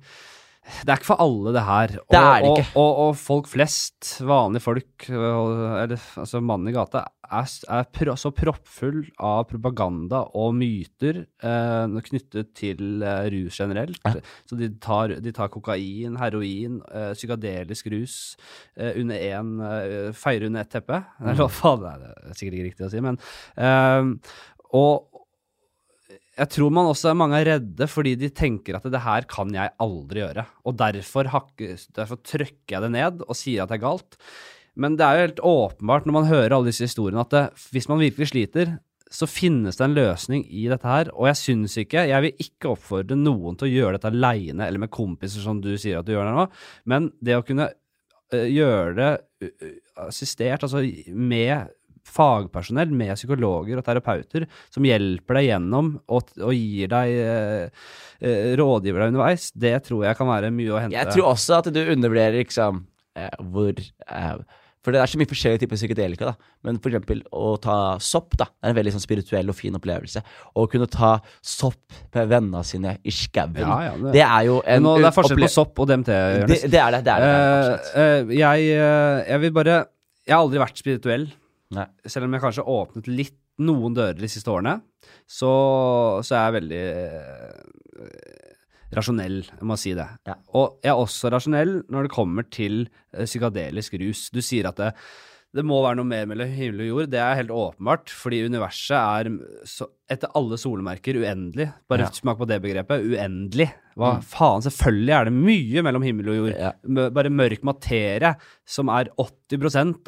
det er ikke for alle, det her. Og, Det er det ikke. Og, og, og folk flest, vanlige folk, eller altså mannen i gata, er, er pro, så proppfull av propaganda og myter eh, knyttet til eh, rus generelt. Så de tar, de tar kokain, heroin, eh, psykadelisk rus eh, under én eh, Feirer under ett teppe. Eller hva faen, det er sikkert ikke riktig å si, men eh, Og jeg tror man også er mange er redde fordi de tenker at det her kan jeg aldri gjøre. Og derfor, derfor trykker jeg det ned og sier at det er galt. Men det er jo helt åpenbart når man hører alle disse historiene at det, hvis man virkelig sliter, så finnes det en løsning i dette her. Og jeg syns ikke Jeg vil ikke oppfordre noen til å gjøre dette aleine eller med kompiser, som du sier at du gjør det nå, men det å kunne øh, gjøre det assistert, altså med fagpersonell, med psykologer og terapeuter, som hjelper deg gjennom og, og gir deg eh, eh, rådgiver deg underveis, det tror jeg kan være mye å hente. Jeg tror også at du undervurderer liksom eh, hvor eh, For det er så mye forskjellige typer psykedelika, da. Men for eksempel å ta sopp, da. Det er en veldig sånn spirituell og fin opplevelse. Å kunne ta sopp med vennene sine i skauen, Ja, ja, det- det er jo en Nå, det er forskjell på sopp og DMT, Det, Jonis. det er det. det, er det, det er uh, uh, jeg, uh, jeg vil bare Jeg har aldri vært spirituell. Nei. Selv om jeg kanskje har åpnet litt noen dører de siste årene, så, så er jeg veldig eh, rasjonell, jeg må si det. Ja. Og jeg er også rasjonell når det kommer til eh, psykadelisk rus. Du sier at det, det må være noe mer mellom himmel og jord. Det er helt åpenbart, fordi universet er så, etter alle solemerker uendelig. Bare Ja. smak på det begrepet. Uendelig. Hva faen? Selvfølgelig er det mye mellom himmel og jord. Ja. Bare mørk materie, som er 80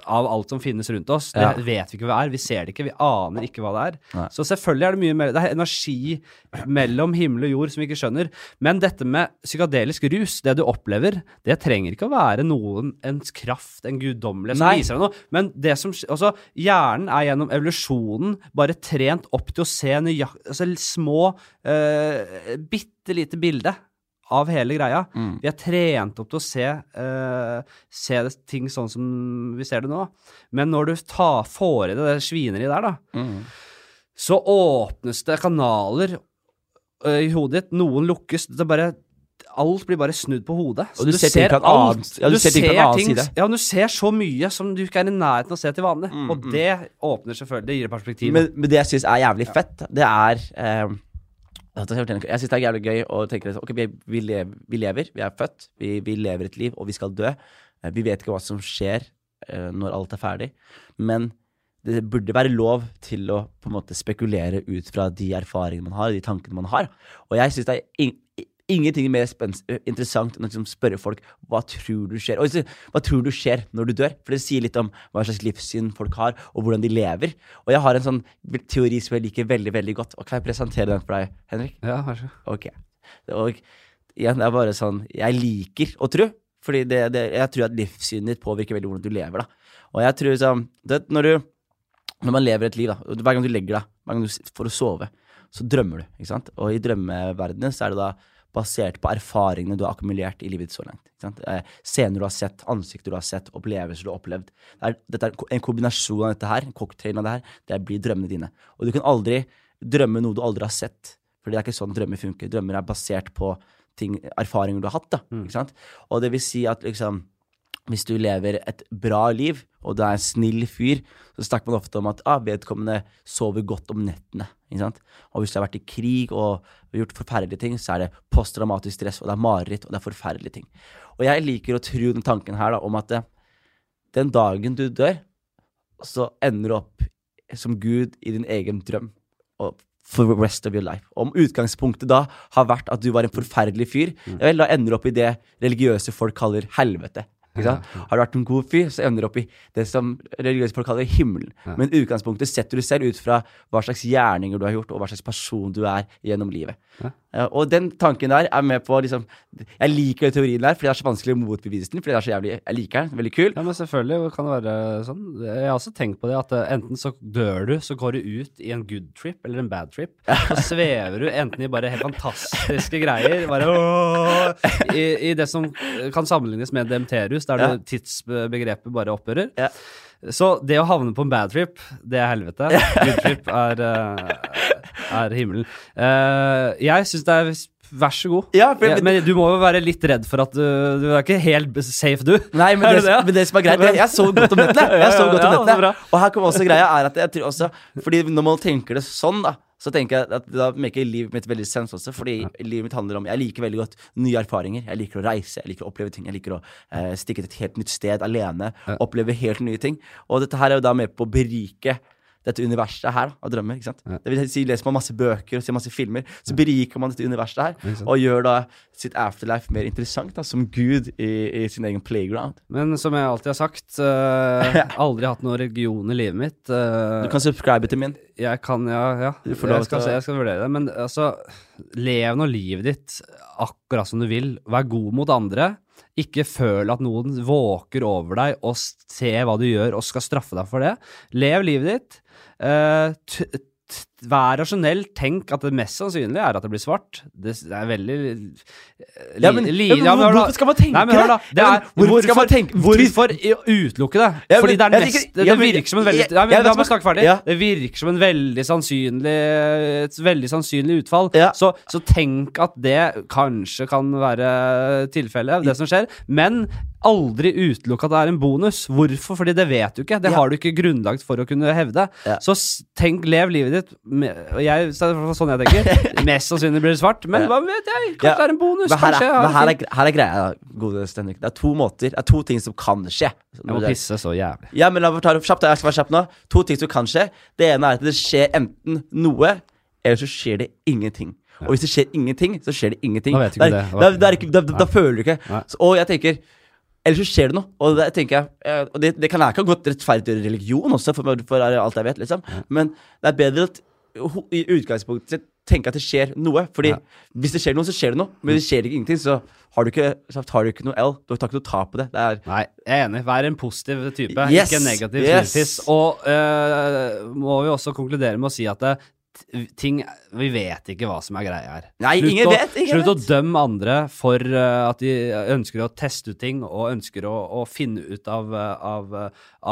av alt som finnes rundt oss. Det Ja. vet vi ikke hva det er. Vi ser det ikke, vi aner ikke hva det er. Nei. Så selvfølgelig er det mye mer Det er energi mellom himmel og jord som vi ikke skjønner. Men dette med psykadelisk rus, det du opplever, det trenger ikke å være noen ens kraft, en guddommelighet som Nei. viser deg noe. Men det som Altså, hjernen er gjennom evolusjonen bare trent opp til å se nøyaktig altså, små, uh, bitte lite bilde av hele greia. Mm. Vi er trent opp til å se, uh, se ting sånn som vi ser det nå. Men når du tar, får i deg det svineriet der, da, Mm. så åpnes det kanaler uh, i hodet ditt. Noen lukkes. Det er bare Alt blir bare snudd på hodet. Så Og du ser ting på en annen- ja, du ser ting ting-. Ja, du ser så mye som du ikke er i nærheten av å se til vanlig. Mm, og det åpner selvfølgelig Det gir perspektiv. Men, men det jeg syns er jævlig fett, det er eh, at Jeg syns det er jævlig gøy å tenke at ok, vi, lever, vi lever, vi er født, vi, vi lever et liv, og vi skal dø. Eh, vi vet ikke hva som skjer eh, når alt er ferdig, men det burde være lov til å på en måte spekulere ut fra de erfaringene man har, de tankene man har. Og jeg syns det er in ingenting mer interessant enn å liksom spørre folk hva tror du skjer. Og hva tror du skjer når du dør? For det sier litt om hva slags livssyn folk har, og hvordan de lever. Og jeg har en sånn teori som jeg liker veldig veldig godt. Og Kan jeg presentere den for deg, Henrik? Ja, vær så. Ok. Og igjen, det er bare sånn Jeg liker å tro. Fordi det, det, jeg tror at livssynet ditt påvirker veldig hvordan du lever. da. Og jeg tror sånn det, når, du, når man lever et liv, da, hver gang du legger deg, hver gang du får å sove, så drømmer du. ikke sant? Og i drømmeverdenen så er det da basert på erfaringene du har akkumulert i livet ditt så langt. Eh, Scener du har sett, ansikter du har sett, opplevelser du har opplevd. Det er, dette er en kombinasjon av dette her, en cocktail av det her, det blir drømmene dine. Og du kan aldri drømme noe du aldri har sett. For det er ikke sånn drømmer funker. Drømmer er basert på ting, erfaringer du har hatt. da, sant? Og det vil si at liksom hvis du lever et bra liv, og du er en snill fyr, så snakker man ofte om at ah, vedkommende sover godt om nettene. Og hvis du har vært i krig og gjort forferdelige ting, så er det posttraumatisk stress, og det er mareritt, og det er forferdelige ting. Og jeg liker å tro den tanken her da, om at det, den dagen du dør, så ender du opp som Gud i din egen drøm. Og for the rest of your life. Om utgangspunktet da har vært at du var en forferdelig fyr, mm. vel, da ender du opp i det religiøse folk kaller helvete. Har du vært en god fyr, så ender du opp i det som religiøse folk kaller himmelen. Men utgangspunktet setter du selv ut fra hva slags gjerninger du har gjort, og hva slags person du er gjennom livet. Ja, og den tanken der er med på liksom Jeg liker den teorien der, fordi det er så vanskelig å motbevise den. Fordi det er så jævlig Jeg liker den. Veldig kul. Ja, men selvfølgelig kan det være sånn. Jeg har også tenkt på det at eh, enten så dør du, så går du ut i en good trip eller en bad trip. Så svever du enten i bare helt fantastiske greier, bare åh, i, i det som kan sammenlignes med DMT-rus, der Ja. tidsbegrepet bare opphører. Ja. Så det å havne på en bad trip, det er helvete. Good trip er, eh, er himmelen. Eh, jeg syns det er Vær så god. Ja, for- Ja, men du må jo være litt redd for at du, du er ikke helt safe, du. Nei, men det, det, ja? men det som er greit Jeg, jeg så godt om nettene! Jeg så godt om nettene. Og her kommer også greia er at jeg tror også Fordi når man tenker det sånn, da så tenker jeg at da maker livet mitt veldig sens også. Fordi livet mitt handler om Jeg liker veldig godt nye erfaringer. Jeg liker å reise, jeg liker å oppleve ting. Jeg liker å eh, stikke til et helt nytt sted alene. Oppleve helt nye ting. Og dette her er jo da med på å berike dette universet her av drømmer. ikke sant? Det vil si, Leser man masse bøker og ser masse filmer, så beriker man dette universet her. Og gjør da sitt afterlife mer interessant da, som gud i, i sin egen playground. Men som jeg alltid har sagt, uh, aldri hatt noen religion i livet mitt. Uh, Du kan subscribe til min. Jeg kan, ja, ja. Du får lov Jeg skal, jeg skal vurdere det. Men altså, lev nå livet ditt akkurat som du vil. Vær god mot andre. Ikke føl at noen våker over deg og ser hva du gjør og skal straffe deg for det. Lev livet ditt. Eh, Vær rasjonell. Tenk at det mest sannsynlige er at det blir svart. Det er veldig li, Ja, men- li, ja, men hvorfor skal man tenke Nei, men hør da. det? Er, hvorfor skal man tenke- Hvorfor utelukke det? Ja, men- Fordi det er mest Det virker som en veldig nei, men, Da må snakke ferdig. Det virker som en veldig sannsynlig Et veldig sannsynlig utfall. Så, så tenk at det kanskje kan være tilfellet, det som skjer. Men aldri utelukke at det er en bonus. Hvorfor? Fordi det vet du ikke. Det Ja. har du ikke grunnlag for å kunne hevde. Ja. Så tenk, lev livet ditt jeg, sånn jeg tenker. Mest sannsynlig blir det svart, men hva vet jeg? Kanskje Ja, det er en bonus. Her er, her, er, her er greia, gode Stenrik. Det er to måter, det er to ting som kan skje. Jeg må pisse så jævlig. Ja, men la meg ta det kjapt. Jeg skal være kjapp nå. To ting som kan skje. Det ene er at det skjer enten noe, eller så skjer det ingenting. Og hvis det skjer ingenting, så skjer det ingenting. Da vet du ikke er- det. Da, da, da føler du ikke. Så, og jeg tenker Eller så skjer det noe. Og det tenker jeg eh, Og det, det kan jeg ikke ha gått rettferdiggjøre religion også, for, for alt jeg vet, liksom. Men det er bedre at i utgangspunktet tenke at det skjer noe. Fordi Ja. hvis det skjer noe, så skjer det noe. Men det skjer ikke ingenting, så har du ikke, så har du ikke noe L. Du tar ikke noe tap på det. Det Nei, jeg er enig. Vær en positiv type, Yes, ikke en negativ yes. Og øh, må vi også konkludere med å si at det, t- ting Vi vet ikke hva som er greia her. Nei, ingen å, vet, ingen slutt å dømme andre for uh, at de ønsker å teste ut ting og ønsker å, å finne ut av, øh, av,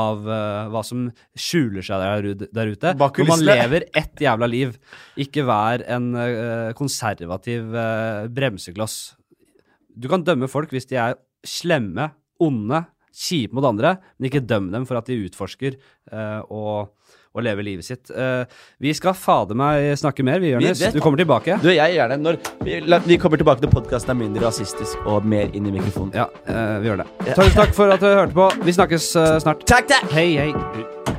av uh, hva som skjuler seg der, der ute. Når man lever ett jævla liv. Ikke vær en uh, konservativ bremsekloss. Du kan dømme folk hvis de er slemme, onde, kjipe mot andre, men ikke døm dem for at de utforsker eh, og, og leve livet sitt. Uh, vi skal fader meg snakke mer, vi, Jonis. Du kommer tilbake. Du, jeg gjør det. Når vi, vi kommer tilbake til podkasten er mindre rasistisk og mer inn i mikrofonen. Ja, uh, vi gjør det. Tusen takk for at du hørte på. Vi snakkes uh, snart. Takk, takk! Hei, hei.